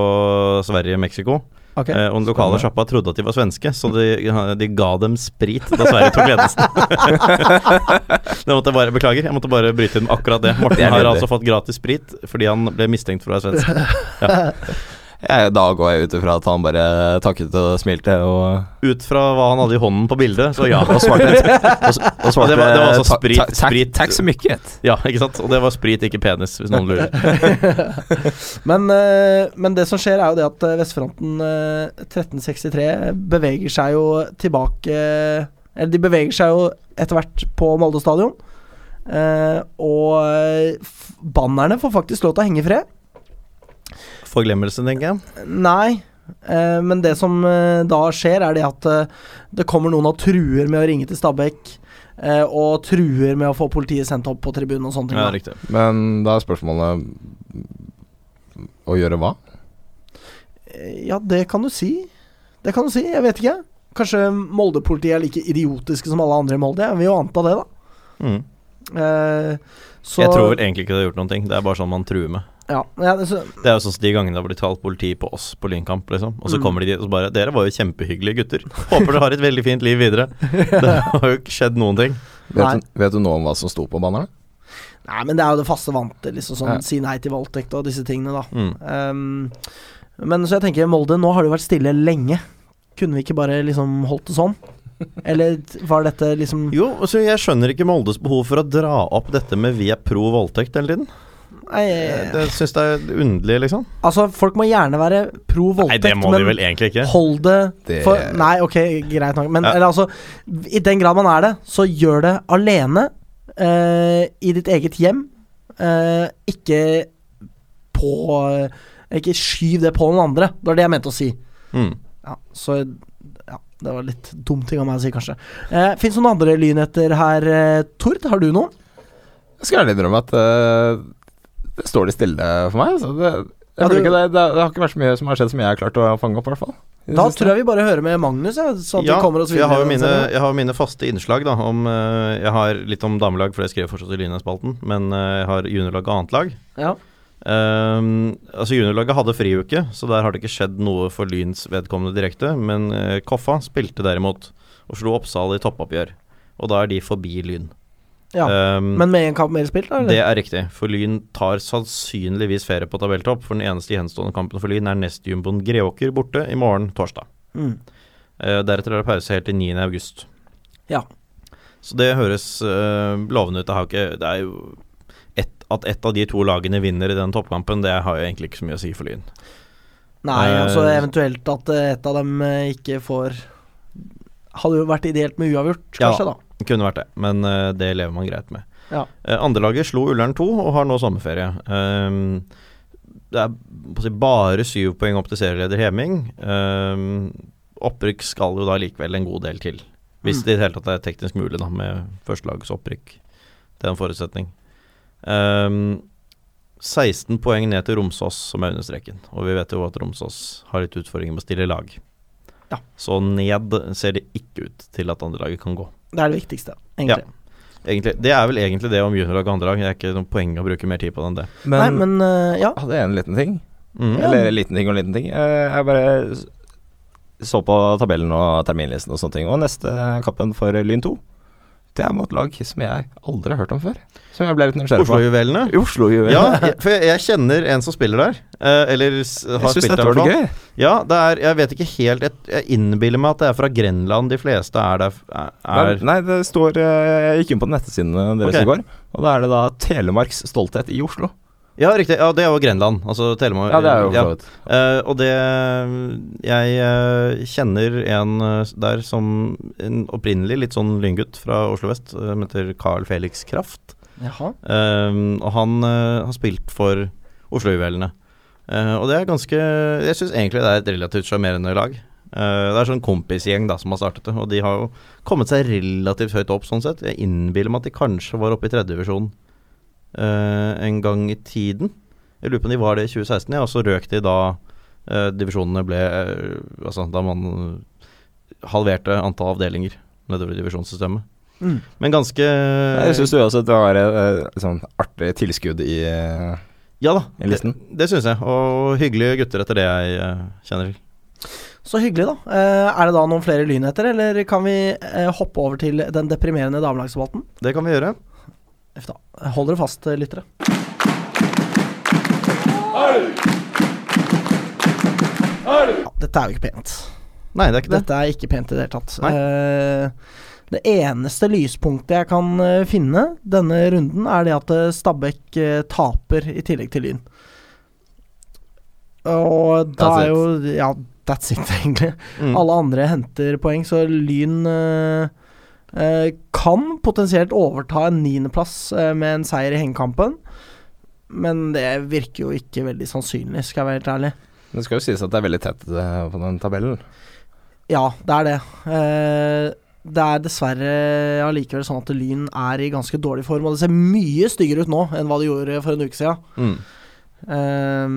Sverige-Mexico. Ok. Eh, og den lokale sjappa trodde at de var svenske, så de, de ga dem sprit da Sverige tok ledelsen. det måtte jeg bare Beklager, jeg måtte bare bryte inn akkurat det. Martin Morten har altså fått gratis sprit fordi han ble mistenkt for å være svensk. Jeg, da går jeg ut ifra at han bare takket og smilte og Ut fra hva han hadde i hånden på bildet, så ja. Og svarte og, og svarte Det var- det var altså sprit- ta- takk- sprit. Takk så mye. Ja, ikke sant? Og det var sprit, ikke penis, hvis noen lurer. Men, eh, men det som skjer, er jo det at eh, Vestfronten eh, 1363 beveger seg jo tilbake Eller de beveger seg jo etter hvert på Molde stadion. Eh, og eh, bannerne får faktisk lov til å henge i fred. Forglemmelse, tenker jeg. Nei. eh, men det som eh, da skjer, er det at eh, det kommer noen og truer med å ringe til Stabæk. eh, og truer med å få politiet sendt opp på tribunen og sånne ting. Ja, da. riktig. Men da er spørsmålet Å gjøre hva? Eh, Ja, det kan du si. Det kan du si, jeg vet ikke. Kanskje Molde-politiet er like idiotiske som alle andre i Molde. Jeg vil jo anta det, da. Mm. Eh, så, Jeg tror vel egentlig ikke det har gjort noen ting. Det er bare sånn man truer med. Ja, ja, det, så, Det er jo sånn som de gangene det har blitt kalt politi på oss på Lynkamp, liksom. Og så Mm. kommer de dit og så bare Dere var jo kjempehyggelige gutter. Håper dere har et veldig fint liv videre. Det har jo ikke skjedd noen ting. Vet du, vet du noe om hva som sto på bannerne? Nei, men det er jo det faste vante. Liksom sånn Ja. Si nei til voldtekt og disse tingene, da. Mm. Um, men så jeg tenker Molde, nå har det vært stille lenge. Kunne vi ikke bare liksom holdt det sånn? Eller var dette liksom Jo, altså jeg skjønner ikke Moldes behov for å dra opp dette med vi er pro voldtekt hele tiden. Nei, Jeg syns det er underlig, liksom. Altså, folk må gjerne være pro Nei, det må de vel egentlig ikke. hold det, Det- for Nei, ok, greit nok. Men Ja. eller, altså, i den grad man er det, så gjør det alene. Uh, I ditt eget hjem. Uh, ikke på Ikke skyv det på noen andre. Det var det jeg mente å si. Mm. Ja, så Ja, det var litt dumt ting av meg å si, kanskje. Uh, Fins det noen andre lynheter her, eh, Tord? Har du noen? Jeg skal ærlig innrømme at eh, det står det stille for meg. Altså. det, jeg Ja, du- ikke det, det, det har ikke vært så mye som har skjedd som jeg har klart å fange opp, i hvert fall. Da tror jeg vi bare hører med Magnus, ja, sånn at Ja, kommer oss for jeg har jo mine, jeg har mine faste innslag, da. Om, eh, jeg har litt om damelag, for jeg skrev fortsatt i Lynespalten. Men eh, jeg har juniorlag og annet lag. Ja. Um, altså Juniorlaget hadde friuke, så der har det ikke skjedd noe for Lyns vedkommende direkte. Men eh, Koffa spilte derimot og slo Oppsal i toppoppgjør. Og da er de forbi Lyn. Ja, Um, Men med én kamp mer spilt, da? det er riktig, for Lyn tar sannsynligvis ferie på tabelltopp. For den eneste gjenstående kampen for Lyn er nestjumboen Greåker borte i morgen, torsdag. Mm. Uh, deretter er det pause helt til 9. august. Ja. Så det høres uh, lovende ut. Det, har ikke, det er jo et, At ett av de to lagene vinner i den toppkampen, det har jo egentlig ikke så mye å si for Lyn. Nei, uh, altså eventuelt at et av dem ikke får Hadde jo vært ideelt med uavgjort, Ja. kanskje, da. Det kunne vært det, men uh, det lever man greit med. Ja. Uh, Andrelaget slo Ullern 2 og har nå sommerferie. Um, det er bare syv poeng opp til serieleder Heming. Um, opprykk skal jo da likevel en god del til. Hvis Mm. det i det hele tatt er teknisk mulig da med førstelagets opprykk. Det er en forutsetning. Um, 16 poeng ned til Romsås, som er under streken. Og vi vet jo at Romsås har litt utfordringer med å stille lag. Ja. Så ned ser det ikke ut til at andrelaget kan gå. Det er det viktigste, egentlig. Egentlig, det er vel egentlig det om juniorlag og andrelag. Det er ikke noe poeng å bruke mer tid på det enn det. Nei, men uh, ja. hadde jeg en liten ting. Mm. Ja. Eller liten ting og liten ting. Eh, Jeg bare så på tabellen og terminlisten og sånne ting. Og neste kappen for Lyn 2, det er mot lag som jeg aldri har hørt om før. Som jeg ble litt nysgjerrig på. Oslo-juvelene. Oslo. Ja, jeg- for jeg, jeg kjenner en som spiller der. Eh, eller har jeg spilt der. i var hvert fall. Ja, det er Jeg vet ikke helt Jeg, jeg innbiller meg at det er fra Grenland de fleste er der. Er, er, Nei, det står eh, Jeg gikk inn på nettsidene deres okay. i går, og da er det da Telemarks stolthet i Oslo. Ja, riktig. Ja, det er jo Grenland. Altså Telemark. Ja, det er jo ja. uh. Eh, og det Jeg uh, kjenner en uh, der som en opprinnelig litt sånn lyngutt fra Oslo vest, som heter Carl Felix Kraft. Jaha. Og han uh, har spilt for Oslo-juvelene. Uh, og det er ganske Jeg syns egentlig det er et relativt sjarmerende lag. Uh, det er sånn kompisgjeng da som har startet det, og de har jo kommet seg relativt høyt opp sånn sett. Jeg innbiller meg at de kanskje var oppe i tredjedivisjon en gang i tiden. Jeg lurer på om de var det i 2016, ja, og så røk de da uh, divisjonene ble uh, Altså da man halverte antall avdelinger nedover i divisjonssystemet. Mm. Men ganske Jeg syns også at det var et sånn artig tilskudd i eh, Ja da, i listen. Det, det syns jeg. Og hyggelige gutter etter det jeg eh, kjenner til. Så hyggelig, da. Eh, er det da noen flere lynheter, eller kan vi eh, hoppe over til den deprimerende damelagsdebatten? Det kan vi gjøre. Uff da. Hold dere fast, eh, lyttere. Ja, dette er jo ikke pent. Nei, det er ikke det. Dette er ikke pent i det hele tatt. Eh, det eneste lyspunktet jeg kan eh, finne denne runden, er det at eh, Stabæk taper i tillegg til Lyn. Og da er jo Ja, that's it, egentlig. Mm. Alle andre henter poeng, så Lyn eh, kan potensielt overta en niendeplass eh, med en seier i hengekampen. Men det virker jo ikke veldig sannsynlig, skal jeg være helt ærlig. Det skal jo sies at det er veldig tett eh, på den tabellen. Ja, det er det. Eh, det er dessverre allikevel sånn at Lyn er i ganske dårlig form, og det ser mye styggere ut nå enn hva det gjorde for en uke siden. Mm. Eh,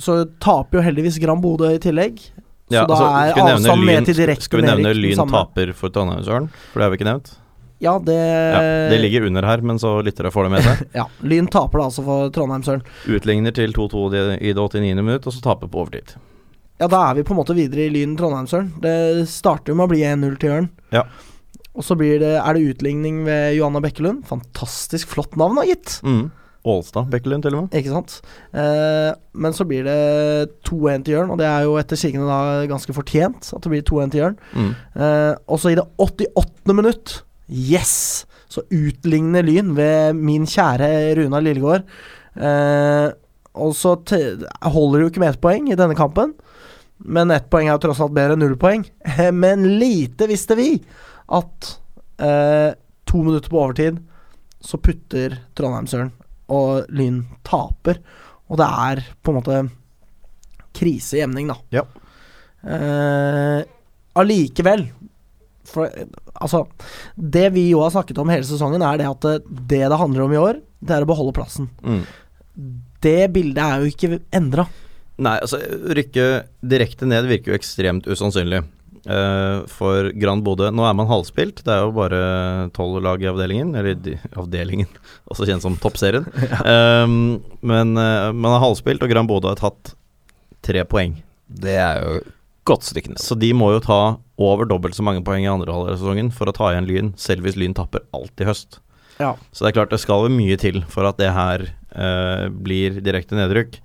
så taper jo heldigvis Gran Bodø i tillegg. Ja, så da altså, er avstanden Lyn- ned til direkte Skal vi nevne Lyn samme. taper for Trondheimsøren? For det har vi ikke nevnt. Ja, det, Ja, det ligger under her, men så lyttere får det med seg. Ja, Lyn taper da altså for Trondheim-Søren. Utligner til 2-2 i- det 89. minutt, og så taper på overtid. Ja, da er vi på en måte videre i Lyn Trondheim-Søren. Det starter jo med å bli 1-0 til Ørn. Ja. Og så blir det, er det utligning ved Johanna Bekkelund. Fantastisk flott navn, da, gitt. Mm. Ålstad Bekkelund, til og med. Ikke sant? Eh, men så blir det 2-1 til Jørn, og det er jo etter sigende da ganske fortjent at det blir 2-1 til Jørn. Mm. Eh, og så i det 88. minutt, yes, så utligner Lyn ved min kjære Runa Lillegård. Eh, og så holder det jo ikke med ett poeng i denne kampen, men ett poeng er jo tross alt bedre enn null poeng. men lite visste vi at eh, to minutter på overtid så putter Trondheim-Søren, og Lyn taper. Og det er på en måte krise i emning, da. Ja. Eh, allikevel for, altså, Det vi jo har snakket om hele sesongen, er det at det det, det handler om i år, det er å beholde plassen. Mm. Det bildet er jo ikke endra. Nei, altså rykke direkte ned virker jo ekstremt usannsynlig. Eh, for Grand Bodø Nå er man halvspilt, det er jo bare tolv lag i avdelingen. Eller de, avdelingen, også kjent som toppserien. um, men uh, man er halvspilt, og Grand Bodø har tatt tre poeng. Det er jo godt stykke ned. Så de må jo ta over dobbelt så mange poeng i andre halvdel av sesongen for å ta igjen Lyn, selv hvis Lyn tapper alt i høst. Ja. Så det er klart det skal mye til for at det her uh, blir direkte nedrykk.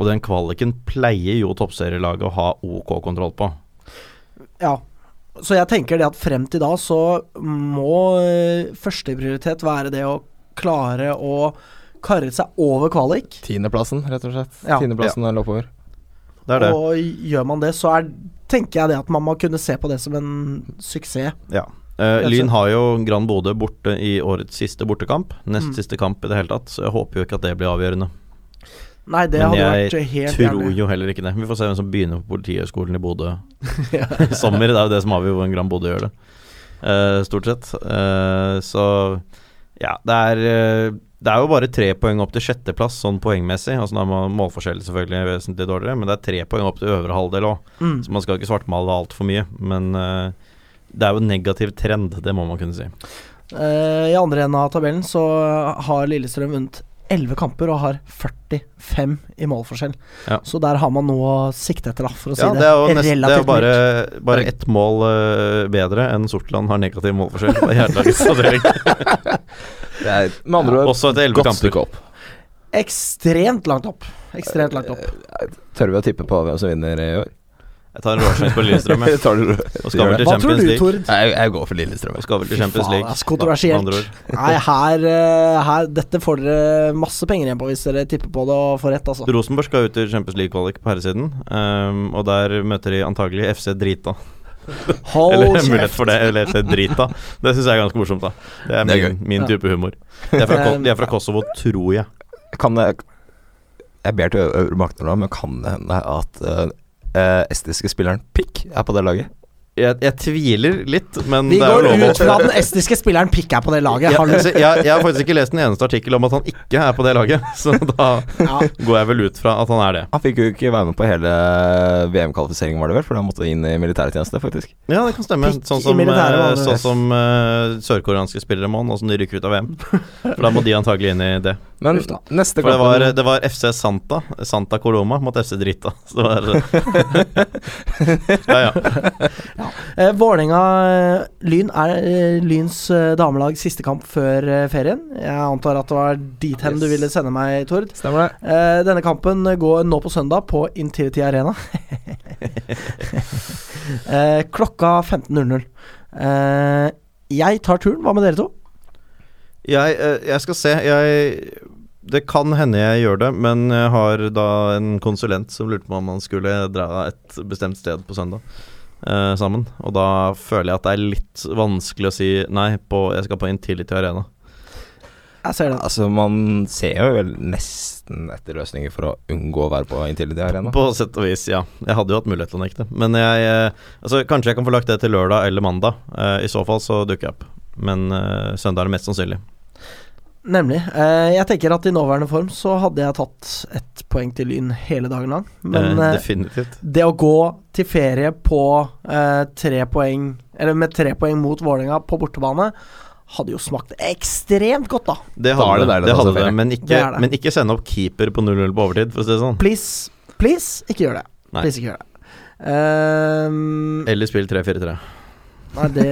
Og den kvaliken pleier jo toppserielaget å ha ok kontroll på. Ja. Så jeg tenker det at frem til da så må uh, førsteprioritet være det å klare å karre seg over kvalik. Tiendeplassen, rett og slett. Ja. Tiendeplassen eller oppover. Det er det. Og gjør man det, så er, tenker jeg det at man må kunne se på det som en suksess. Ja. Eh, Lyn har jo Grand Bodø borte i årets siste bortekamp. Nest Mm. siste kamp i det hele tatt, så jeg håper jo ikke at det blir avgjørende. Nei, det Men hadde vært helt Men jeg Tror jævlig. jo heller ikke det. Vi får se hvem som begynner på Politihøgskolen i Bodø i sommer. Det er jo det som avgjør en Grand Bodø gjør det, uh, stort sett. Uh, så ja, det er eh, Det er jo bare tre poeng opp til sjetteplass sånn poengmessig. Altså Da er målforskjellen selvfølgelig vesentlig dårligere, men det er tre poeng opp til øvre halvdel òg. Mm. Så man skal ikke svartmale altfor mye. Men uh, det er jo en negativ trend, det må man kunne si. I andre enden av tabellen så har Lillestrøm vunnet 11 kamper og har 45 i målforskjell. Ja. Så der har man noe å sikte etter, for å si Ja, det, det er jo nest, det er bare, bare ett mål eh, bedre enn Sortland har negativ målforskjell på avdeling. Det er med andre ord Også etter elleve godt kamper. stykke opp. Ekstremt langt opp. Ekstremt langt opp. Eh, Tør vi å tippe på hvem som vinner i år? Jeg tar en råsjanse på Lillestrøm. jeg. Tar du- Og skal vel til Hva tror Champions du, League. Tord? Jeg, jeg går for Lillestrøm. Og skal vel til Champions faen, League. ass, kontroversielt. med andre ord. Nei, her, eh, her Dette får dere masse penger igjen på hvis dere tipper på det og får rett, altså. Rosenborg skal ut til Champions League-kvalik på herresiden, ehm, og der møter de antagelig FC Drita. Hold Eller kjeft. mulighet for det, eller FC Drita. Det syns jeg er ganske morsomt, da. Det er Det er min, min type humor. De er, fra, Ko- de er fra Kosovo, tror jeg. Kan det Jeg ber til øvre makter nå, men kan det hende at uh, estiske spilleren Pick er på det laget? Jeg, jeg tviler litt, men Vi det er jo går lov å ut fra at den estiske spilleren Pikk er på det laget. Hallo. altså, jeg, jeg har faktisk ikke lest en eneste artikkel om at han ikke er på det laget, så da Ja. går jeg vel ut fra at han er det. Han fikk jo ikke være med på hele VM-kvalifiseringen, var det vel? For han måtte inn i militærtjeneste, faktisk. Ja, det kan stemme. Pikk Sånn i som, militæret, eh, det. sånn som eh, sørkoreanske spillere må nå som de rykker ut av VM. For da må de antagelig inn i det. Men neste kamp det var, det var FC Santa, Santa Coloma mot FC Drita. Så det var Ja, ja. Eh, Vålerenga eh, Lyn er eh, Lyns eh, damelag siste kamp før ferien. Jeg antar at det var dit hen du ville sende meg, Tord. Stemmer det? Eh, denne kampen går nå på søndag på Intility Arena. eh, klokka 15.00. Eh, jeg tar turen. Hva med dere to? Jeg, eh, jeg skal se. Jeg Det kan hende jeg gjør det, men jeg har da en konsulent som lurte på om han skulle dra et bestemt sted på søndag eh, sammen. Og da føler jeg at det er litt vanskelig å si nei på Jeg skal på Intility Arena. Jeg ser det. Altså, man ser jo vel nesten etter løsninger for å unngå å være på Intility Arena. På sett og vis, ja. Jeg hadde jo hatt mulighet til å nekte. Men jeg eh, Altså, kanskje jeg kan få lagt det til lørdag eller mandag. Eh, I så fall så dukker jeg opp. Men eh, søndag er det mest sannsynlig. Nemlig. Eh, jeg tenker at i nåværende form så hadde jeg tatt ett poeng til Lyn hele dagen lang. Men eh, eh, det å gå til ferie på eh, tre poeng Eller med tre poeng mot Vålerenga på bortebane hadde jo smakt ekstremt godt, da. Det hadde er det det, deilig det, hadde det men, ikke, det. men ikke sende opp keeper på 0-0 på overtid, for å si det sånn. Please, please, ikke gjør det. Nei. Please, ikke gjør det. Um, Eller spill 3-4-3. nei, det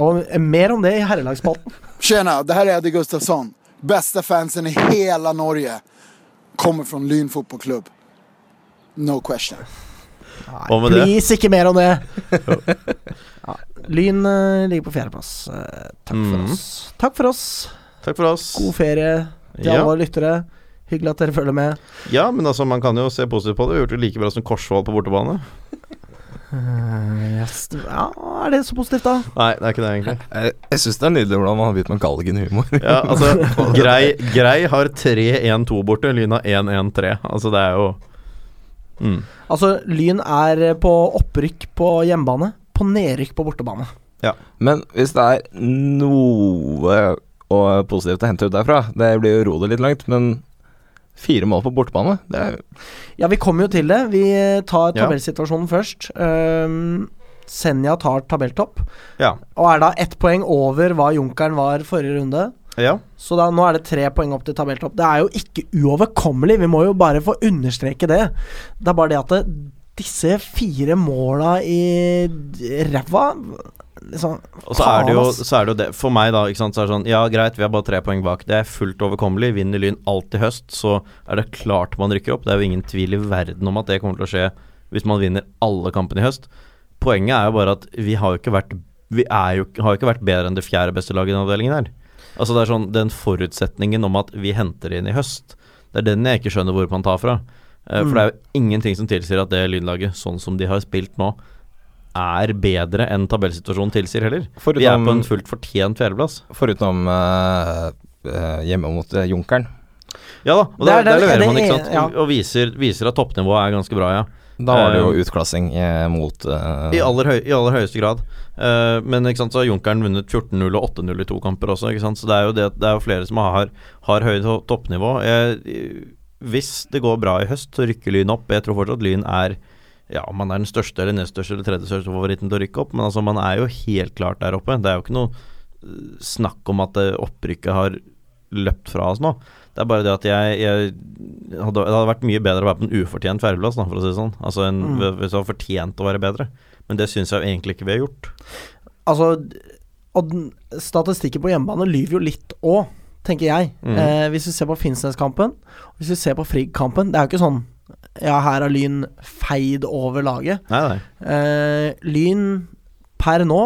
Og mer om det i herrelagsspalten. Tjena, det här är Eddie Gustafsson. Bästa fansen i hela Norge. Kommer från Lyn fotbollklubb. No question. Med det Please, ikke mer om det. ja, Lyn uh, ligger på fjerdeplass. Uh, takk for Mhm. oss. Takk for oss. Takk for oss. God ferie til alle Ja. våre lyttere. Hyggelig at dere følger med. ja, men altså, man kan jo se positivt på det. Vi har gjort det like bra som Korsvoll på bortebane. Eh, yes. Ja, er det så positivt, da? Nei, det er ikke det, egentlig. Jeg, jeg syns det er nydelig hvordan man har begynt med galgenhumor. Ja, altså Grei, grei har 3-1-2 borte, Lyn har 1-1-3. Altså, det er jo mm. Altså, Lyn er på opprykk på hjemmebane, på nedrykk på bortebane. Ja, Men hvis det er noe positivt å hente ut derfra Det blir jo rolig litt langt, men fire mål på bortebane, det er Ja, vi kommer jo til det. Vi tar tar Ja. først. Um, Senja tar tabelltopp, Ja. og er da ett poeng over hva Junkeren var forrige runde. ja. Så da, nå er det tre poeng opp til tabelltopp. Det er jo ikke uoverkommelig, vi må jo bare få understreke det. Det er bare det at det, disse fire måla i ræva liksom, Og så er det jo så er det, jo det For meg, da, så er det sånn Ja, greit, vi har bare tre poeng bak. Det er fullt overkommelig. Vinner Lyn alt i høst, så er det klart man rykker opp. Det er jo ingen tvil i verden om at det kommer til å skje hvis man vinner alle kampene i høst. Poenget er jo bare at vi har jo ikke vært Vi er jo, har jo ikke vært bedre enn det fjerde beste laget i den avdelingen her. Altså det er sånn Den forutsetningen om at vi henter inn i høst, det er den jeg ikke skjønner hvor man tar fra. Eh, For det er jo ingenting som tilsier at det Lynlaget, sånn som de har spilt nå, er bedre enn tabellsituasjonen tilsier heller. Vi er på en fullt fortjent fjerdeplass. foruten eh, hjemme mot eh, Junkeren. Ja da, og Det er der, der leverer man, ikke sant. ja. Og, viser, viser at toppnivået er ganske bra, ja. Da var det jo utklassing mot uh, I aller, høy, I aller høyeste grad. Uh, men ikke sant, så har Junkeren vunnet 14-0 og 8-0 i to kamper også. Ikke sant? Så det er jo, det, det er jo flere som har, har høyt toppnivå. Jeg, hvis det går bra i høst, så rykker Lyn opp. Jeg tror fortsatt Lyn er Ja, om man er den største eller nest største eller tredje største favoritten til å rykke opp, men altså man er jo helt klart der oppe. Det er jo ikke noe eh, snakk om at opprykket har løpt fra oss nå. Det er bare det at jeg, jeg hadde, Det hadde vært mye bedre å være på en ufortjent fjerdeplass, for å si det sånn. Altså en, Mm. Hvis du har fortjent å være bedre. Men det syns jeg egentlig ikke vi har gjort. Altså, og statistikken på hjemmebane lyver jo litt òg, tenker jeg. Mm. Eh, hvis vi ser på Finnsnes-kampen, hvis vi ser på Frigg-kampen Det er jo ikke sånn Ja, her har Lyn feid over laget. Nei, nei. Eh, lyn per nå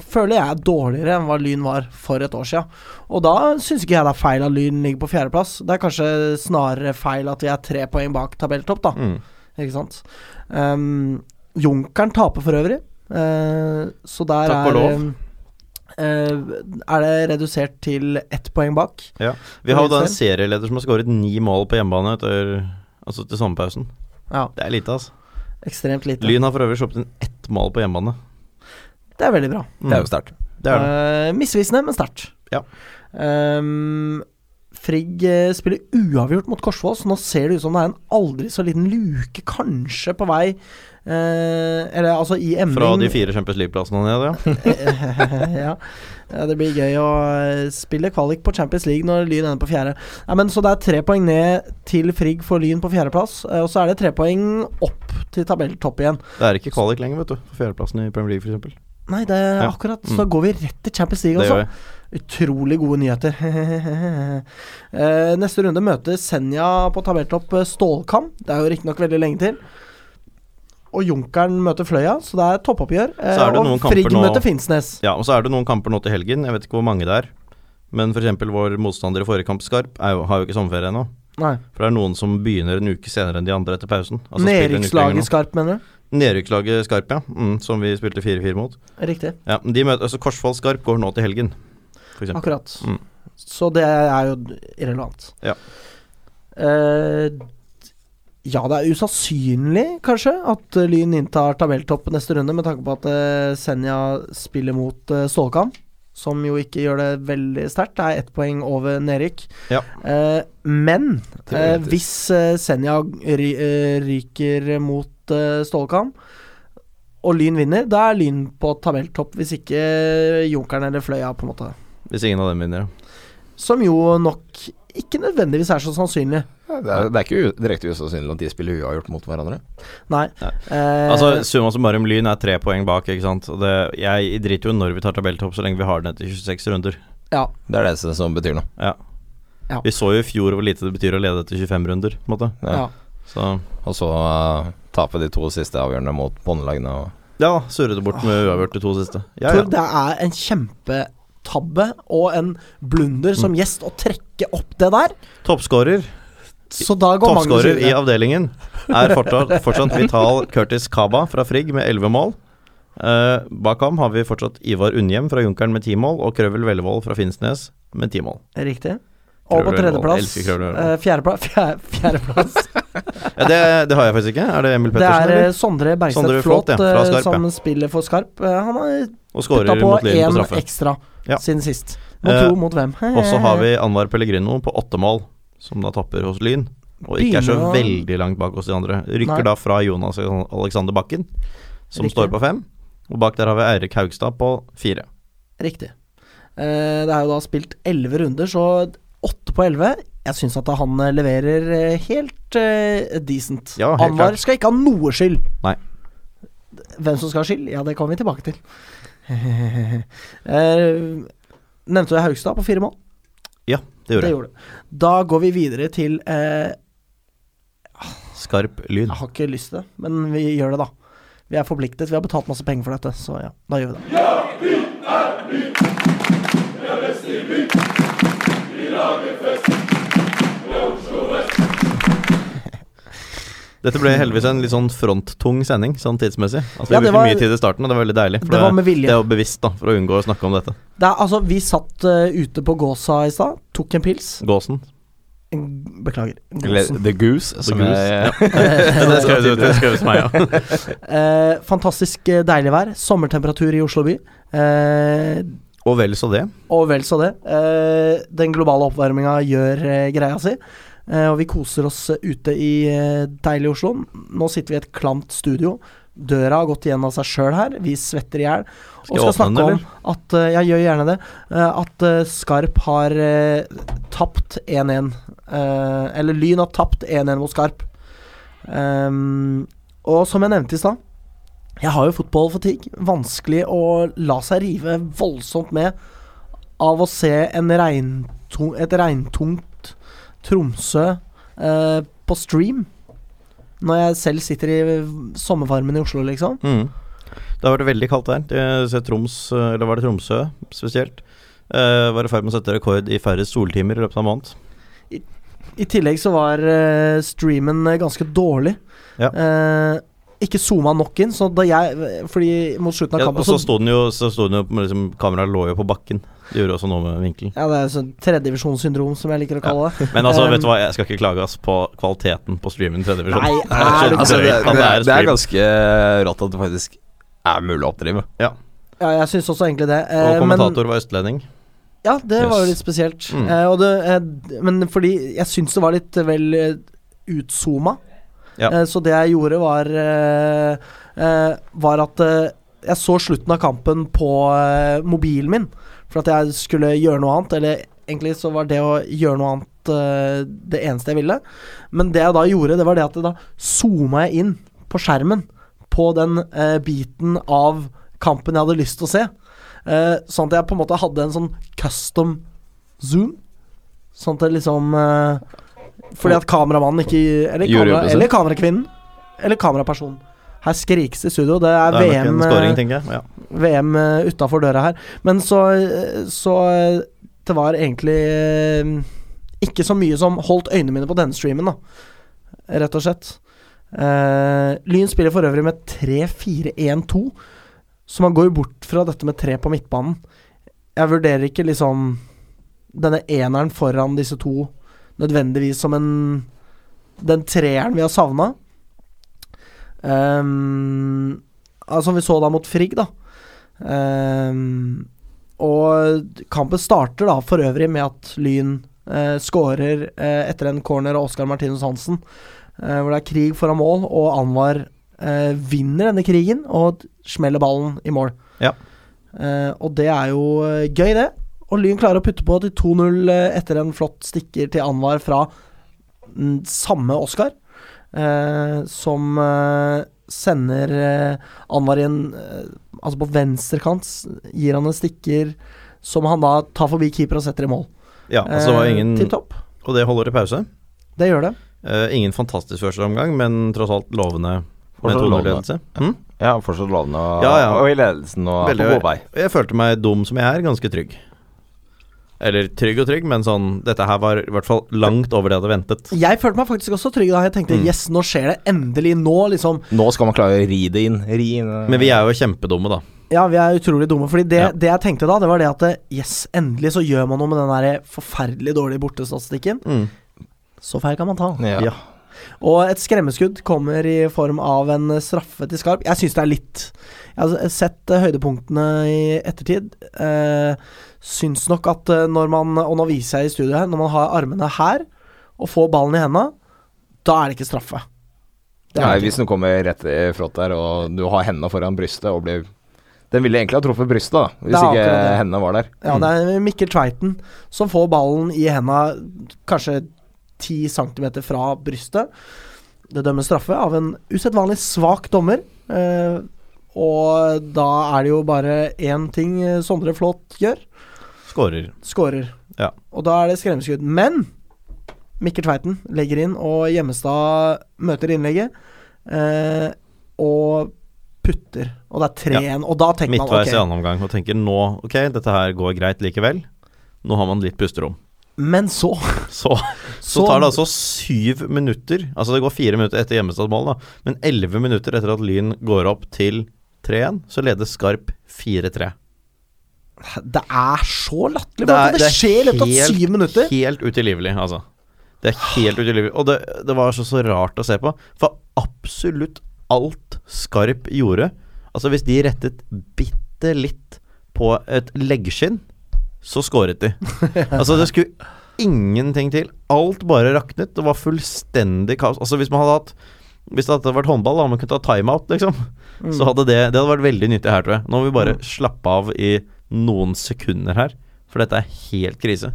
føler jeg er dårligere enn hva Lyn var for et år siden. Og da syns ikke jeg det er feil at Lyn ligger på fjerdeplass. Det er kanskje snarere feil at vi er tre poeng bak tabelltopp, da. Mm. Ikke sant. Um, Junkeren taper for øvrig, uh, så der Takk er lov. eh, er det redusert til ett poeng bak. Ja. Vi har jo da en serieleder som har skåret ni mål på hjemmebane etter Altså til sommerpausen. Ja, Det er lite, altså. ekstremt lite. Lyn har for øvrig sluppet inn ett mål på hjemmebane. Det er veldig bra. Det er jo sterkt. Er. Eh, misvisende, men sterkt. Ja. Um, Frigg eh, spiller uavgjort mot Korsvoll, så nå ser det ut som det er en aldri så liten luke kanskje på vei Eller altså i emning. Fra de fire Champions League-plassene ned, ja. ja. ja, det blir gøy å eh, spille kvalik på Champions League når Lyn ender på fjerde. Ja, men Så det er tre poeng ned til Frigg for Lyn på fjerdeplass, eh, og så er det tre poeng opp til tabelltopp igjen. Det er ikke kvalik lenger, vet du. For fjerdeplassen i Premier League, f.eks. Nei, det er Ja. akkurat. Mm. Så da går vi rett til Champions League, altså. Utrolig gode nyheter. Eh, neste runde møter Senja på tabelltopp eh, Stålkam. Det er jo riktignok veldig lenge til. Og Junkeren møter Fløya, så det er toppoppgjør. Eh, Så er og Frigg nå- møter Finnsnes. Ja, og så er det noen kamper nå til helgen. Jeg vet ikke hvor mange det er. Men f.eks. vår motstander i forrige kamp, Skarp, jo, har jo ikke sommerferie ennå. Nei. For det er noen som begynner en uke senere enn de andre etter pausen. Altså Nedrykkslaget. Skarp, mener du? Nedrykkslaget Skarp, ja. Mm, som vi spilte 4-4 mot. Riktig. Ja, de møter, altså Korsvoll Skarp går nå til helgen, f.eks. Akkurat. Mm. Så det er jo irrelevant. Ja. Eh, ja, det er usannsynlig, kanskje, at eh, Lyn inntar tabelltopp neste runde, med tanke på at eh, Senja spiller mot uh, Som jo ikke gjør det veldig sterkt. Det er ett poeng over nedrykk. Ja. Eh, men eh, hvis eh, Senja eh, ryker mot eh, og Lyn vinner, da er Lyn på tabelltopp. Hvis ikke Junkeren eller Fløya, på en måte. Hvis ingen av dem vinner. ja. Som jo nok ikke nødvendigvis er så sannsynlig. Ja, Det er, det er ikke u direkte usannsynlig at de spiller uavgjort mot hverandre. Nei. Nei. Eh, Altså Summa summarum, Lyn er tre poeng bak, ikke sant. Og det, jeg driter jo når vi tar tabelltopp, så lenge vi har den etter 26 runder. ja. Det er det som- som betyr noe. Ja. Ja. Vi så jo i fjor hvor lite det betyr å lede etter 25 runder, på en måte. ja. Ja. Så Og så uh, tape de to siste avgjørende mot båndlagene. og- ja, surre det bort med uavgjort de to siste. Ja, Tor, ja. det er en kjempetabbe og en blunder Mm. som gjest å trekke opp det der. Toppskårer Så da går Toppskårer i avdelingen er fortsatt, fortsatt Vital Curtis Kaba fra Frigg med 11 mål. Uh, bak ham har vi fortsatt Ivar Unnhjem fra Junkeren med 10 mål, og Krøvel Vellevold fra Finnsnes med 10 mål. Riktig. Og på tredjeplass eh, Vellevold. Fjerdeplass fjerde, Fjerdeplass. Ja, det, det har jeg faktisk ikke. Er det Emil Det er eh, eller? Sondre Bergstedt Sondre Flåt Flåt, ja, eh, Skarp, som ja. spiller for Skarp. Eh, Han har putta på én ekstra Ja. siden sist. Mot Eh, to mot hvem? Og så har vi Anwar Pellegrino på åtte mål, som da tapper hos Lyn. Og ikke er så veldig langt bak hos de andre. Rykker Nei. da fra Jonas Alexander Bakken, som Riktig. står på fem. Og bak der har vi Eirik Haugstad på fire. Riktig. Eh, det er jo da spilt elleve runder, så åtte på elleve. Jeg syns at han leverer eh, helt eh, decent. Ja, helt Anwar klart. skal ikke ha noe skyld. Nei. Hvem som skal ha skyld? Ja, det kommer vi tilbake til. eh, nevnte du Haugstad på fire mål? Det gjorde Det jeg. gjorde du. Da går vi videre til eh, Skarp lyd. Jeg har ikke lyst til det, men vi gjør det, da. Vi er forpliktet. Vi har betalt masse penger for dette, så ja, da gjør vi det. Dette ble heldigvis en litt sånn fronttung sending, sånn tidsmessig. Altså, vi Ja, brukte var- mye tid i starten, og det var veldig deilig. For Det var med vilje. Det er jo bevisst, da, for å unngå å snakke om dette. Det er, altså, vi satt uh, ute på Gåsa i stad, tok en pils. Gåsen. Beklager. Gåsen. The Goose, som Goose, jeg det skrev du det skrev meg, ja. uh, fantastisk eh, deilig vær. Sommertemperatur i Oslo by. Uh, Og vel så det. og vel så det. Eh, den globale oppvarminga gjør eh, greia si. Eh, og vi koser oss eh, ute i deilige deilig Oslo. Nå sitter vi i et klamt studio. Døra har gått igjen av seg sjøl her. Vi svetter i hjel. Og Skal snakke om at eh, Jeg gjør gjerne det. eh, at eh, Skarp har eh, tapt 1-1. Eh, eller Lyn har tapt 1-1 mot Skarp. Og som jeg nevnte i stad, jeg har jo fotballfatigue. Vanskelig å la seg rive voldsomt med av å se en regntung, et regntungt Tromsø eh, på stream. Når jeg selv sitter i sommerfarmen i Oslo, liksom. Mm. Det har vært veldig kaldt der. Det, Troms, eller var det Tromsø spesielt? eh, var i ferd med å sette rekord i færre soltimer i løpet av en måned. I tillegg så var eh, streamen ganske dårlig. Ja. Eh, ikke zooma nok inn, så da jeg Fordi mot slutten av Ja, kampen og så sto den jo, så sto den jo med liksom, Kameraet lå jo på bakken. Det gjorde også noe med vinkelen. Ja, det er sånn tredjedivisjonssyndrom, som jeg liker å kalle det. Men altså, Um, vet du hva, jeg skal ikke klage ass på kvaliteten på streamen i tredje divisjon. Nei, Det er så Altså, det, det, er, det er ganske rått at det faktisk er mulig å oppdrive. Ja, jeg syns også egentlig det. Eh, Og men kommentator var østlending. ja, det var jo litt spesielt. Mm. Eh, og det, eh, men fordi jeg syns det var litt vel eh, utzooma. Ja. Eh, så det jeg gjorde, var eh, eh, Var at eh, jeg så slutten av kampen på eh, mobilen min. For at jeg skulle gjøre noe annet. Eller egentlig så var det å gjøre noe annet det eneste jeg ville. Men det jeg da gjorde, det var det at da zooma jeg inn på skjermen på den biten av kampen jeg hadde lyst til å se. Sånn at jeg på en måte hadde en sånn custom zoom. Sånn at det liksom eh, Fordi at kameramannen ikke Eller, kamera, eller kamerakvinnen. Eller kamerapersonen. Her skrikes det i studio. Det er Det er VM, scoring, eh. Ja. VM uh, utafor døra her. Men så, eh, så eh, Det var egentlig eh, ikke så mye som holdt øynene mine på denne streamen, da. Rett og slett. Uh, Lyn spiller for øvrig med 3-4-1-2, så man går jo bort fra dette med tre på midtbanen. Jeg vurderer ikke liksom denne eneren foran disse to nødvendigvis som en den treeren vi har savna. Um, altså, som vi så da mot Frigg, da. Um, og kampen starter da for øvrig med at Lyn uh, skårer uh, etter en corner av Oskar Martinus Hansen, Uh, hvor det er krig foran mål, og Anwar eh, vinner denne krigen og smeller ballen i mål. Ja. Eh, og det er jo eh, gøy, det. Og Lyn klarer å putte på til 2-0 eh, etter en flott stikker til Anwar fra mm, samme Oskar, eh, som eh, sender eh, Anwar i en eh, Altså på venstrekant gir han en stikker som han da tar forbi keeper og setter i mål. ja, altså Eh, ingen. Og det holder i pause. Det gjør det. Eh, ingen fantastisk første omgang, men tross alt lovende med 2-0-ledelse. Mm? Ja, fortsatt lovende og, Ja, ja. og i ledelsen og Veldig- på god vei. Jeg følte meg dum som jeg er, ganske trygg. Eller trygg og trygg, men sånn Dette her var i hvert fall langt over det jeg hadde ventet. Jeg følte meg faktisk også trygg da. Jeg tenkte Mm. yes, nå skjer det. Endelig. Nå, liksom. Nå skal man klare å ri det inn. Ri inn Men vi er jo kjempedumme, da. Ja, vi er utrolig dumme. Fordi det, Ja. det jeg tenkte da, det var det at eh, yes, endelig så gjør man noe med den der forferdelig dårlige bortestatistikken. Mm. Så feil kan man ta. ja. Ja. Og et skremmeskudd kommer i form av en straffe til Skarp. Jeg syns det er litt Jeg har sett eh, høydepunktene i ettertid. Eh, syns nok at eh, når man Og nå viser jeg i studio her, når man har armene her og får ballen i henda, da er det ikke straffe. Det Nei, hvis den kommer rett i front der, og du har hendene foran brystet og blir Den ville egentlig ha truffet brystet, da, hvis ikke det. hendene var der. Ja, det er Mikkel Tveiten som får ballen i henda kanskje 10 cm fra brystet. Det dømmes straffe av en usedvanlig svak dommer. Eh, og da er det jo bare én ting eh, Sondre Flått gjør. Skårer. Skårer. Ja. Og da er det skremmeskudd. Men Mikkel Tveiten legger inn, og Gjemmestad møter innlegget. Eh, og putter. Og det er 3-1. Og da tenker man Midtveis i ok. annen omgang og tenker nå Ok, dette her går greit likevel. Nå har man litt pusterom. Men så Så, så tar det altså syv minutter Altså det går fire minutter etter Gjemmestads mål, da. Men elleve minutter etter at Lyn går opp til 3-1, så leder Skarp 4-3. Det er så latterlig Det er- det, det er skjer i løpet av syv minutter. Helt utilgivelig, altså. Det er helt utilgivelig. Og det, det var så, så rart å se på. For absolutt alt Skarp gjorde Altså hvis de rettet bitte litt på et leggskinn, så skåret de. Altså det skulle ingenting til. Alt bare raknet. Det var fullstendig kaos. Altså hvis man hadde hatt Hvis det hadde vært håndball, da man kunne ta timeout, liksom, Mm. så hadde det Det hadde vært veldig nyttig her, tror jeg. Nå må vi bare slappe av i noen sekunder her. For dette er helt krise.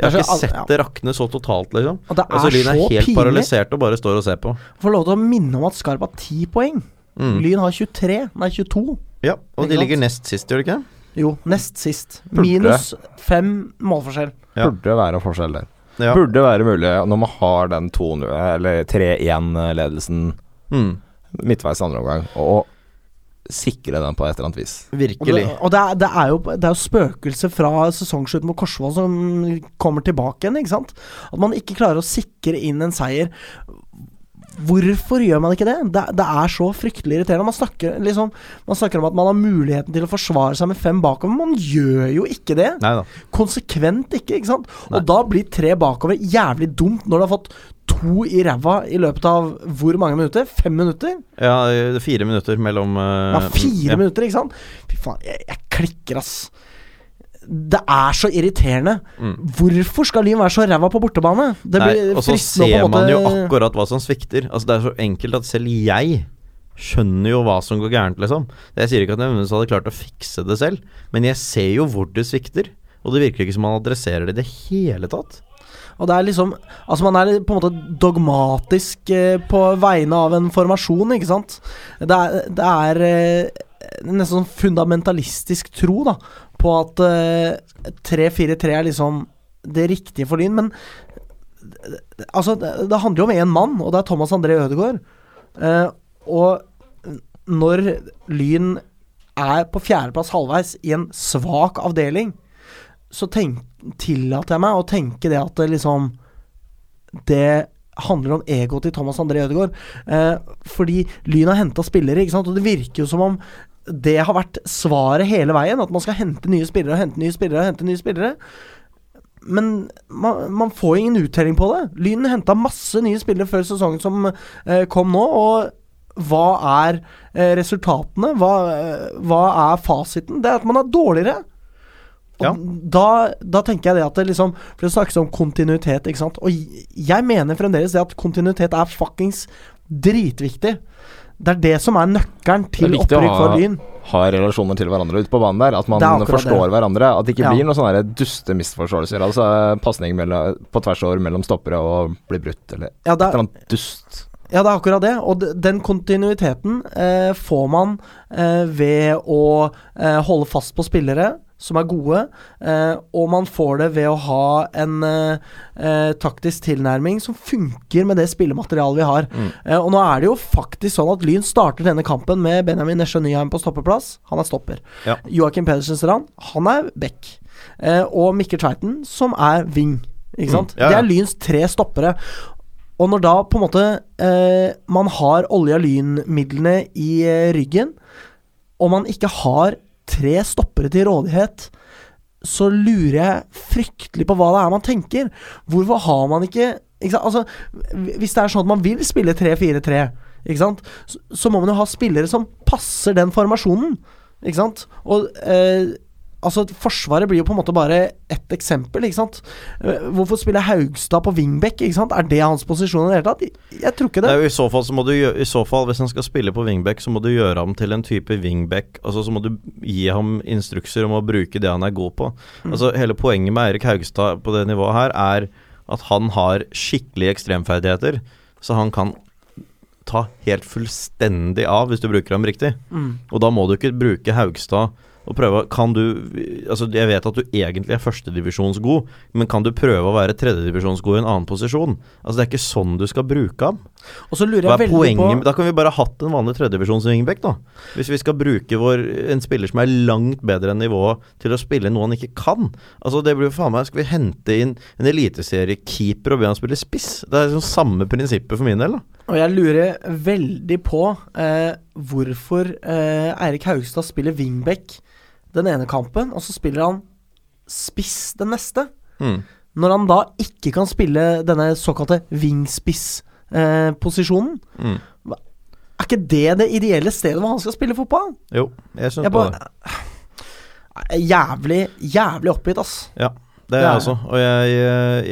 Jeg har ikke sett det rakne så totalt, liksom. Og det er Altså Lyn er så helt pinlig. paralysert og bare står og ser på. Får lov til å minne om at Skarp har ti poeng. Mm. Lyn har 23, nei 22. Ja, og de ligger nest sist, gjør de ikke? Jo, nest sist. Minus fem målforskjell. Ja. Burde være forskjell der. Ja. Burde være mulig når man har den 2-0, eller 3-1-ledelsen Mm. midtveis andre omgang, og sikre den på et eller annet vis. Og, det, Virkelig. og det, er, det, er jo, det er jo spøkelser fra sesongslutten mot Korsvoll som kommer tilbake igjen, ikke sant? At man ikke klarer å sikre inn en seier. Hvorfor gjør man ikke det? Det, det er så fryktelig irriterende. Man snakker, liksom, man snakker om at man har muligheten til å forsvare seg med fem bakover, men man gjør jo ikke det. Neida. Konsekvent ikke, ikke sant? Nei. Og da blir tre bakover jævlig dumt når du har fått to i ræva i løpet av hvor mange minutter? Fem minutter? Ja, fire minutter mellom Ja, fire fire minutter, ikke sant? Fy faen, jeg, jeg klikker, ass. Det er så irriterende. Mm. Hvorfor skal Lyn være så ræva på bortebane? Det Nei, og så ser en man jo akkurat hva som svikter. Altså Det er så enkelt at selv jeg skjønner jo hva som går gærent, liksom. Jeg sier ikke at jeg nødvendigvis hadde klart å fikse det selv, men jeg ser jo hvor det svikter. Og det virker ikke som man adresserer det i det hele tatt. Og det er liksom Altså, man er på en måte dogmatisk eh, på vegne av en formasjon, ikke sant? Det er, det er eh, nesten sånn fundamentalistisk tro, da, på at eh, 3-4-3 er liksom det riktige for Lyn, men eh, Altså, det handler jo om én mann, og det er Thomas André Ødegaard. Uh, og når Lyn er på fjerdeplass halvveis i en svak avdeling, så tenk, tillater jeg meg å tenke det at det liksom Det handler om egoet til Thomas André Ødegaard. Uh, fordi Lyn har henta spillere, ikke sant? og det virker jo som om det har vært svaret hele veien. At man skal hente nye spillere og hente nye spillere og hente nye spillere. Men man, man får ingen uttelling på det. Lyn henta masse nye spillere før sesongen som eh, kom nå, og hva er eh, resultatene? Hva, eh, hva er fasiten? Det er at man er dårligere. Og Ja. da, da tenker jeg det at det liksom For det snakkes om kontinuitet, ikke sant. Og jeg mener fremdeles det at kontinuitet er fuckings dritviktig. Det er det som er nøkkelen til opprykk for Lyn. Ha relasjoner til hverandre ute på banen der. At man forstår det. hverandre. At det ikke Ja. blir noen sånne duste misforståelser. Altså pasning på tvers over mellom stoppere og blir brutt, eller Ja, er, eller annet dust. Ja, det er akkurat det. Og den kontinuiteten eh, får man eh, ved å eh, holde fast på spillere som er gode, eh, og man får det ved å ha en eh, eh, taktisk tilnærming som funker med det spillematerialet vi har. Mm. Eh, og nå er det jo faktisk sånn at Lyn starter denne kampen med Benjamin Nesjø Nyheim på stoppeplass. Han er stopper. Ja. Joakim Pedersen Strand, han er back. Eh, og Mikkel Tveiten, som er wing. Ikke Mm, sant? ja, ja. Det er Lyns tre stoppere. Og når da på en måte eh, man har og lynmidlene i ryggen, og man ikke har tre stoppere til rådighet, så lurer jeg fryktelig på hva det er man tenker. Hvorfor har man ikke, ikke? Altså, Hvis det er sånn at man vil spille 3-4-3. Så, så må man jo ha spillere som passer den formasjonen. Ikke sant? Og eh, Altså, Forsvaret blir jo på en måte bare ett eksempel, ikke sant. Eh, Hvorfor spiller Haugstad på wingback, ikke sant? Er det hans posisjon i det hele tatt? Jeg tror ikke det. Nei, i, så fall så må du I så fall, hvis han skal spille på wingback, så må du gjøre ham til en type wingback. Altså Så må du gi ham instrukser om å bruke det han er god på. Altså Hele poenget med Eirik Haugstad på det nivået her er at han har skikkelige ekstremferdigheter, så han kan ta helt fullstendig av hvis du bruker ham riktig. Mm. Og da må du ikke bruke Haugstad og prøve Kan du Altså, jeg vet at du egentlig er førstedivisjonsgod, men kan du prøve å være tredjedivisjonsgod i en annen posisjon? Altså, det er ikke sånn du skal bruke ham. Og så lurer jeg veldig poenget? på Da kan vi bare ha hatt en vanlig tredjedivisjons-wingback, da. Hvis vi skal bruke vår, en spiller som er langt bedre enn nivået, til å spille noe han ikke kan. Altså, det blir jo faen meg Skal vi hente inn en eliteseriekeeper og be han spille spiss? Det er liksom samme prinsippet for min del, da. Og jeg lurer veldig på eh, hvorfor eh, Eirik Haugstad spiller wingback den ene kampen, og så spiller han spiss den neste. Mm. Når han da ikke kan spille denne såkalte wingspiss-posisjonen. Mm. er ikke det det ideelle stedet hvor han skal spille fotball? Jo, jeg syns på det. Jævlig, jævlig oppgitt, ass. Det er jeg også. Og jeg,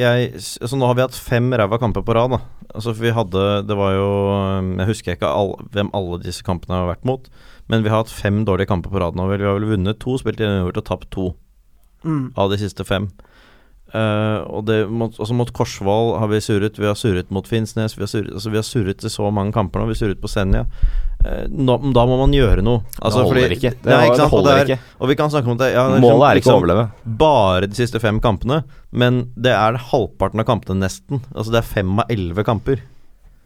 jeg Altså, nå har vi hatt fem ræva kamper på rad, da. Altså, vi hadde Det var jo Jeg husker ikke all, hvem alle disse kampene har vært mot, men vi har hatt fem dårlige kamper på rad nå. Vi har vel vunnet to, spilt uavgjort og tapt to Mm. av de siste fem. Uh, og det mot, også mot Korsvoll har vi surret, vi har surret mot Finnsnes, vi har surret, altså vi har surret i så mange kamper nå. Vi surret på Senja. Uh, nå, da må man gjøre noe. Altså, det holder fordi- ikke. Det, Nei, ikke det holder det er- ikke. Og vi kan snakke om det ja, det er Målet er ikke å overleve. Bare de siste fem kampene, men det er halvparten av kampene nesten. Altså det er fem av elleve kamper.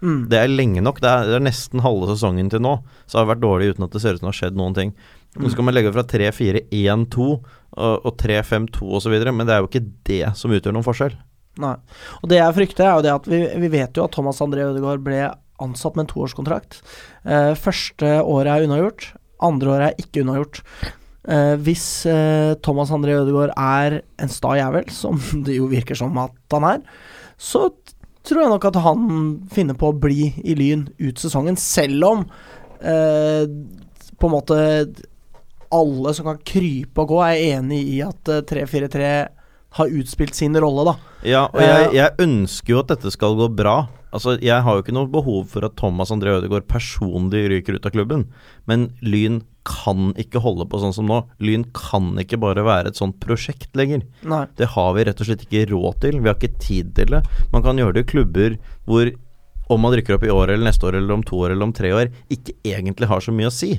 Mm. Det er lenge nok. Det er, det er nesten halve sesongen til nå. Så har det vært dårlig uten at det ser ut som det har skjedd noen ting. Nå skal man legge fra 3-4-1-2 og, og 3-5-2 osv., men det er jo ikke det som utgjør noen forskjell. Nei. Og det jeg frykter, er jo det at vi, vi vet jo at Thomas André Ødegaard ble ansatt med en toårskontrakt. Eh, første året er unnagjort, andre året er ikke unnagjort. Eh, hvis eh, Thomas André Ødegaard er en sta jævel, som det jo virker som at han er, så tror jeg nok at han finner på å bli i Lyn ut sesongen, selv om eh, på en måte alle som kan krype og gå, er enig i at eh, 3-4-3 har utspilt sin rolle, da. Ja, og jeg, jeg ønsker jo at dette skal gå bra. Altså, Jeg har jo ikke noe behov for at Thomas André Ødegaard personlig ryker ut av klubben, men Lyn kan ikke holde på sånn som nå. Lyn kan ikke bare være et sånt prosjekt lenger. Nei. Det har vi rett og slett ikke råd til. Vi har ikke tid til det. Man kan gjøre det i klubber hvor om man rykker opp i år eller neste år eller om to år eller om tre år, ikke egentlig har så mye å si.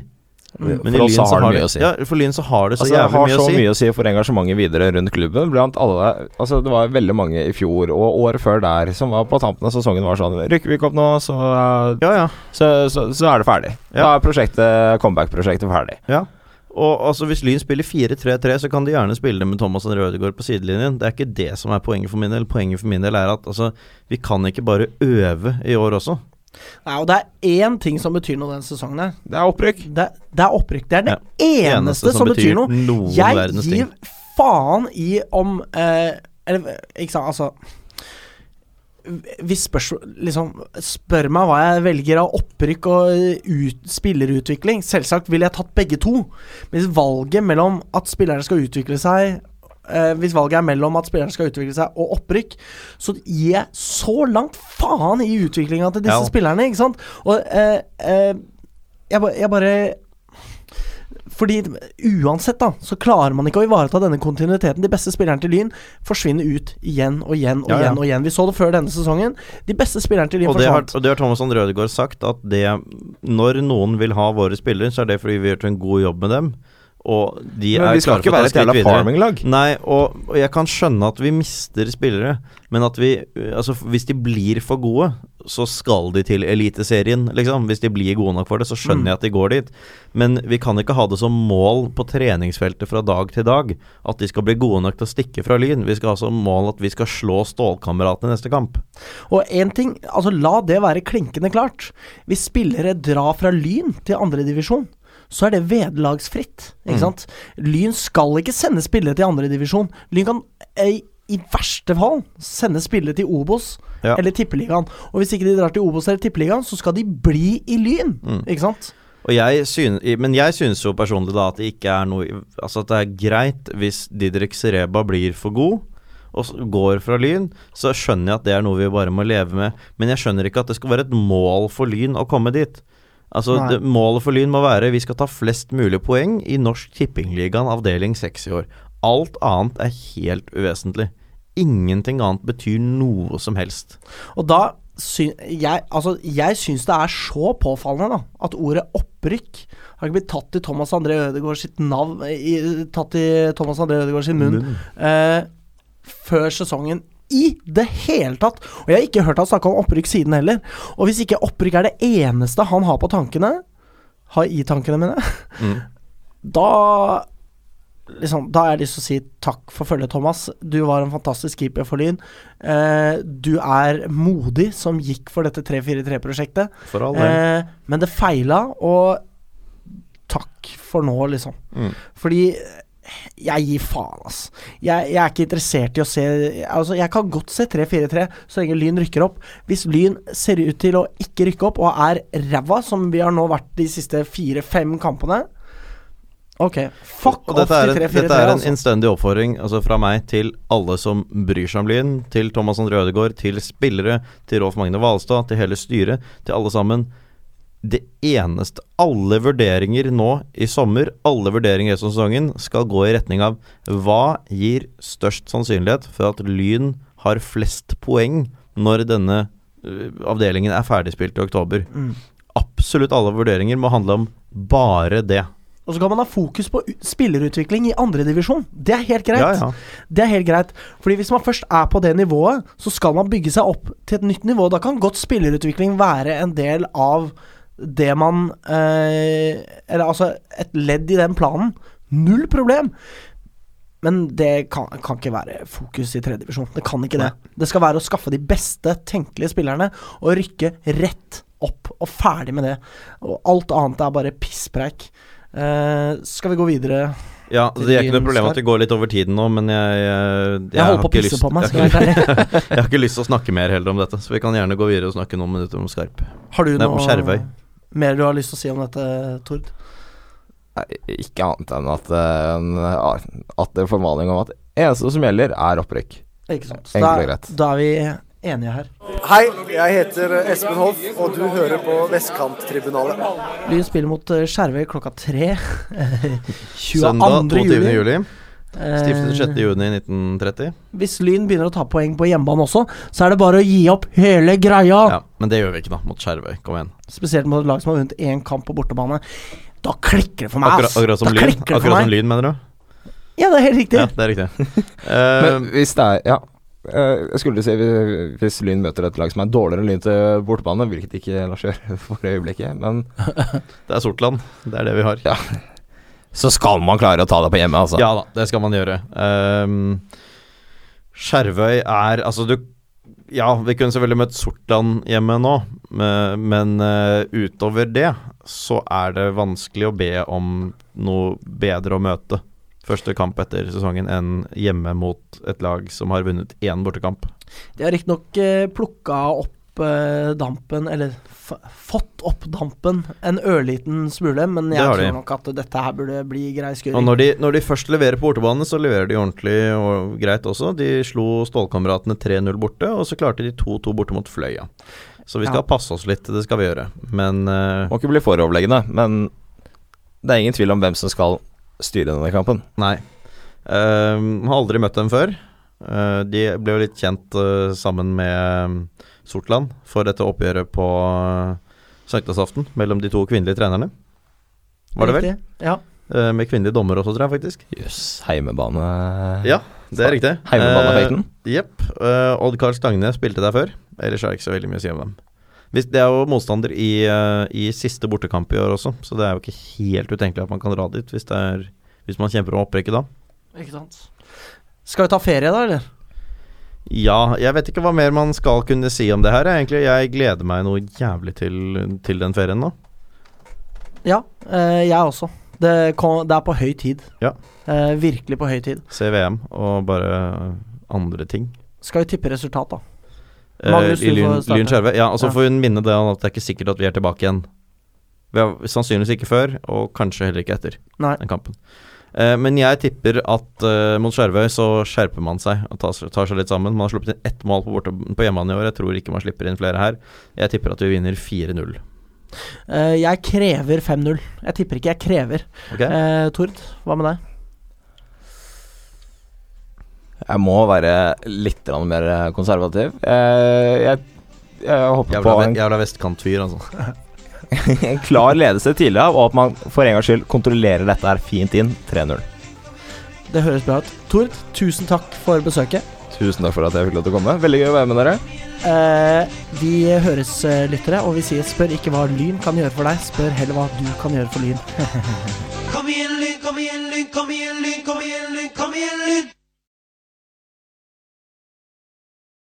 Men For oss Lyn så har det det- mye å si. Ja, for Lyn så har det så Altså, jævlig har mye så å si. mye å si for engasjementet videre rundt klubben. Blant alle Altså, det var veldig mange i fjor og året før der som var på tampen av sesongen var sånn Rykker vi ikke opp nå, så, Ja, ja. så, så, så er det ferdig. Ja. Da er prosjektet, comeback-prosjektet ferdig. Ja. Og altså Hvis Lyn spiller 4-3-3, så kan de gjerne spille det med Thomas og Rødegård på sidelinjen. Det er ikke det som er poenget for min del. Poenget for min del er at altså, vi kan ikke bare øve i år også. Nei, og det er én ting som betyr noe denne sesongen her. Det er opprykk. Det, det er opprykk. Det er det eneste, som, betyr noe. Jeg gir ting. faen i om eh, Eller ikke sant, altså Hvis spørsmål liksom, Spør meg hva jeg velger av opprykk og ut, spillerutvikling. Selvsagt ville jeg tatt begge to. Hvis valget mellom at spillerne skal utvikle seg eh, Hvis valget er mellom at spillerne skal utvikle seg og opprykk, så gir jeg så langt faen i utviklinga til disse Ja. spillerne, ikke sant? Og eh, eh, jeg, ba- jeg bare fordi uansett, da, så klarer man ikke å ivareta denne kontinuiteten. De beste spillerne til Lyn forsvinner ut igjen og igjen og Ja, ja. igjen og igjen. Vi så det før denne sesongen. De beste spillerne til Lyn har, forsvant. og det har Thomas André Ødegaard sagt, at det Når noen vil ha våre spillere, så er det fordi vi gjør en god jobb med dem. Og de Men er klare for å ta skritt videre. Nei, og, og jeg kan skjønne at vi mister spillere, men at vi Altså, hvis de blir for gode, så skal de til Eliteserien, liksom. Hvis de blir gode nok for det, så skjønner Mm. jeg at de går dit. Men vi kan ikke ha det som mål på treningsfeltet fra dag til dag at de skal bli gode nok til å stikke fra Lyn. Vi skal ha som mål at vi skal slå Stålkameratene i neste kamp. Og én ting, altså la det være klinkende klart. Hvis spillere drar fra Lyn til andredivisjon, så er det vederlagsfritt. Ikke Mm. Lyn skal ikke sende spillere til andredivisjon. Lyn kan ei, i verste fall sende spillere til Obos Ja. eller Tippeligaen. Og hvis ikke de drar til Obos eller Tippeligaen, så skal de bli i Lyn. Mm. Ikke sant? Og jeg synes, men jeg synes jo personlig da at det ikke er noe Altså at det er greit hvis Didrik Sereba blir for god og går fra Lyn, så skjønner jeg at det er noe vi bare må leve med. Men jeg skjønner ikke at det skal være et mål for Lyn å komme dit. Altså det, Målet for Lyn må være vi skal ta flest mulig poeng i Norsk Tippingligaen avdeling 6 i år. Alt annet er helt uvesentlig. Ingenting annet betyr noe som helst. Og da sy jeg, altså, jeg syns det er så påfallende da at ordet opprykk har ikke blitt tatt i Thomas André Ødegaard sitt navn i, Tatt i Thomas André Ødegaard sin munn eh, før sesongen i det hele tatt. Og jeg har ikke hørt han snakke om opprykk siden heller. Og hvis ikke opprykk er det eneste han har på tankene, har i tankene mine, Mm. da Liksom, da har jeg lyst til å si takk for følget, Thomas. Du var en fantastisk keeper for Lyn. Eh, du er modig som gikk for dette 3-4-3-prosjektet. For all del. Eh, men det feila, og takk for nå, liksom. Mm. Fordi jeg gir faen, ass. Jeg, jeg er ikke interessert i å se Altså, jeg kan godt se 3-4-3 så lenge Lyn rykker opp. Hvis Lyn ser ut til å ikke rykke opp og er ræva, som vi har nå vært de siste fire-fem kampene Ok, fuck off til en, 3-4-3, dette er en altså. innstendig oppfordring altså fra meg til alle som bryr seg om Lyn, til Thomas André Ødegaard, til spillere, til Rolf Magne Hvalstad, til hele styret, til alle sammen. Det eneste Alle vurderinger nå i sommer, alle vurderinger i sesongen, skal gå i retning av hva gir størst sannsynlighet for at Lyn har flest poeng når denne øh, avdelingen er ferdigspilt i oktober. Mm. Absolutt alle vurderinger må handle om bare det. Og så kan man ha fokus på spillerutvikling i andredivisjon. Det er helt greit. Ja, ja. Det er helt greit. Fordi hvis man først er på det nivået, så skal man bygge seg opp til et nytt nivå. Da kan godt spillerutvikling være en del av det man eh, Eller altså et ledd i den planen. Null problem. Men det kan, kan ikke være fokus i tredjedivisjon. Det kan ikke det. Det skal være å skaffe de beste tenkelige spillerne og rykke rett opp og ferdig med det. Og alt annet er bare pisspreik. Eh, skal vi gå videre? Ja, Det er ikke noe problem at vi går litt over tiden nå, men jeg Jeg, Jeg, på å ikke lyst- meg, jeg, jeg har ikke- jeg har ikke lyst til å snakke mer heller om dette, så vi kan gjerne gå videre og snakke noen minutter om Skarp. Har du Nei, noe om Skjervøy. Mer du har lyst til å si om dette, Tord? Nei, ikke annet enn at, eh, at det er formaning om at eneste som gjelder, er opprykk. Ikke sant. Så Enkelt og greit. da er vi enige her. Hei, jeg heter Espen Hoff, og du hører på Vestkanttribunalet. Lyn spiller mot eh, Skjervøy klokka tre. 22. Søndag 22. juli. juli. Eh, Stiftet 6. juni 1930. hvis Lyn begynner å ta poeng på hjemmebane også, så er det bare å gi opp hele greia. Ja, Men det gjør vi ikke, da, mot Skjervøy. Kom igjen. Spesielt mot et lag som har vunnet én kamp på bortebane. Da klikker det for meg, Akkurat, ass. akkurat som Lyn, akkurat som lyn mener du? Ja, det er helt riktig. Ja, det er riktig. Eh, Men hvis det er Ja. eh, Jeg skulle si hvis Lyn møter et lag som er dårligere enn Lyn til bortebane, hvilket ikke lar seg gjøre for øyeblikket, men det er Sortland. Det er det vi har. Ja. Så skal man klare å ta det på hjemme, altså. Ja da, det skal man gjøre. Um, Skjervøy er Altså, du Ja, vi kunne selvfølgelig møtt Sortland hjemme nå, men uh, utover det så er det vanskelig å be om noe bedre å møte første kamp etter sesongen enn hjemme mot et lag som har vunnet én bortekamp. De har riktignok uh, plukka opp eh, dampen, eller f fått opp dampen, en ørliten smule, men jeg tror de. nok at dette her burde bli grei Og når de, når de først leverer på bortebane, så leverer de ordentlig og greit også. De slo Stålkameratene 3-0 borte, og så klarte de 2-2 borte mot Fløya. Så vi skal Ja. passe oss litt, det skal vi gjøre. Men eh, Må ikke bli foroverleggende, men det er ingen tvil om hvem som skal styre denne kampen. nei. Uh, har aldri møtt dem før. Eh, de ble jo litt kjent eh, sammen med eh, Sortland for dette oppgjøret på uh, sankthansaften mellom de to kvinnelige trenerne. Var det vel? Ja. Eh, med kvinnelige dommer også, tror jeg faktisk. Jøss, heimebane Ja, det er riktig. Heimebaneeffekten? Eh, Jepp. uh, Odd Karl Stagne spilte der før. Ellers er det ikke så veldig mye å si om dem. Hvis, det er jo motstander i, uh, i siste bortekamp i år også, så det er jo ikke helt utenkelig at man kan dra dit hvis, det er, hvis man kjemper om opprykket da. Ikke sant. Skal vi ta ferie, da, eller? Ja, jeg vet ikke hva mer man skal kunne si om det her. Egentlig, Jeg gleder meg noe jævlig til, til den ferien nå. Ja, eh, jeg også. Det, kom, det er på høy tid. Ja. Eh, virkelig på høy tid. Se VM og bare andre ting. Skal vi tippe resultat, da? Eh, Magnus, I du Lyn, Skjervøy. Ja, og så Ja. får hun minne det at det er ikke sikkert at vi er tilbake igjen Vi har sannsynligvis ikke før, og kanskje heller ikke etter Nei. den kampen. Eh, men jeg tipper at eh, mot Skjervøy så skjerper man seg og tar, tar seg litt sammen. Man har sluppet inn ett mål på, borte, på hjemmebane i år. Jeg tror ikke man slipper inn flere her. Jeg tipper at vi vinner 4-0. Eh, jeg krever 5-0. Jeg tipper ikke, jeg krever. Okay. Eh, Tord, hva med deg? Jeg må være litt mer konservativ. Eh, jeg, jeg håper på Jævla, en, jævla vestkantfyr, altså. en klar ledelse tidlig av, og at man for en gangs skyld kontrollerer dette her fint inn. 3-0. Det høres bra ut. Tord, tusen takk for besøket. Tusen takk for at jeg fikk lov til å komme. Veldig gøy å være med dere. Eh, vi høres, eh, lyttere, og vi sier spør ikke hva Lyn kan gjøre for deg, spør heller hva du kan gjøre for Lyn. Kom igjen, Lyn, kom igjen, Lyn, kom igjen, Lyn, kom igjen, Lyn, kom igjen, Lyn!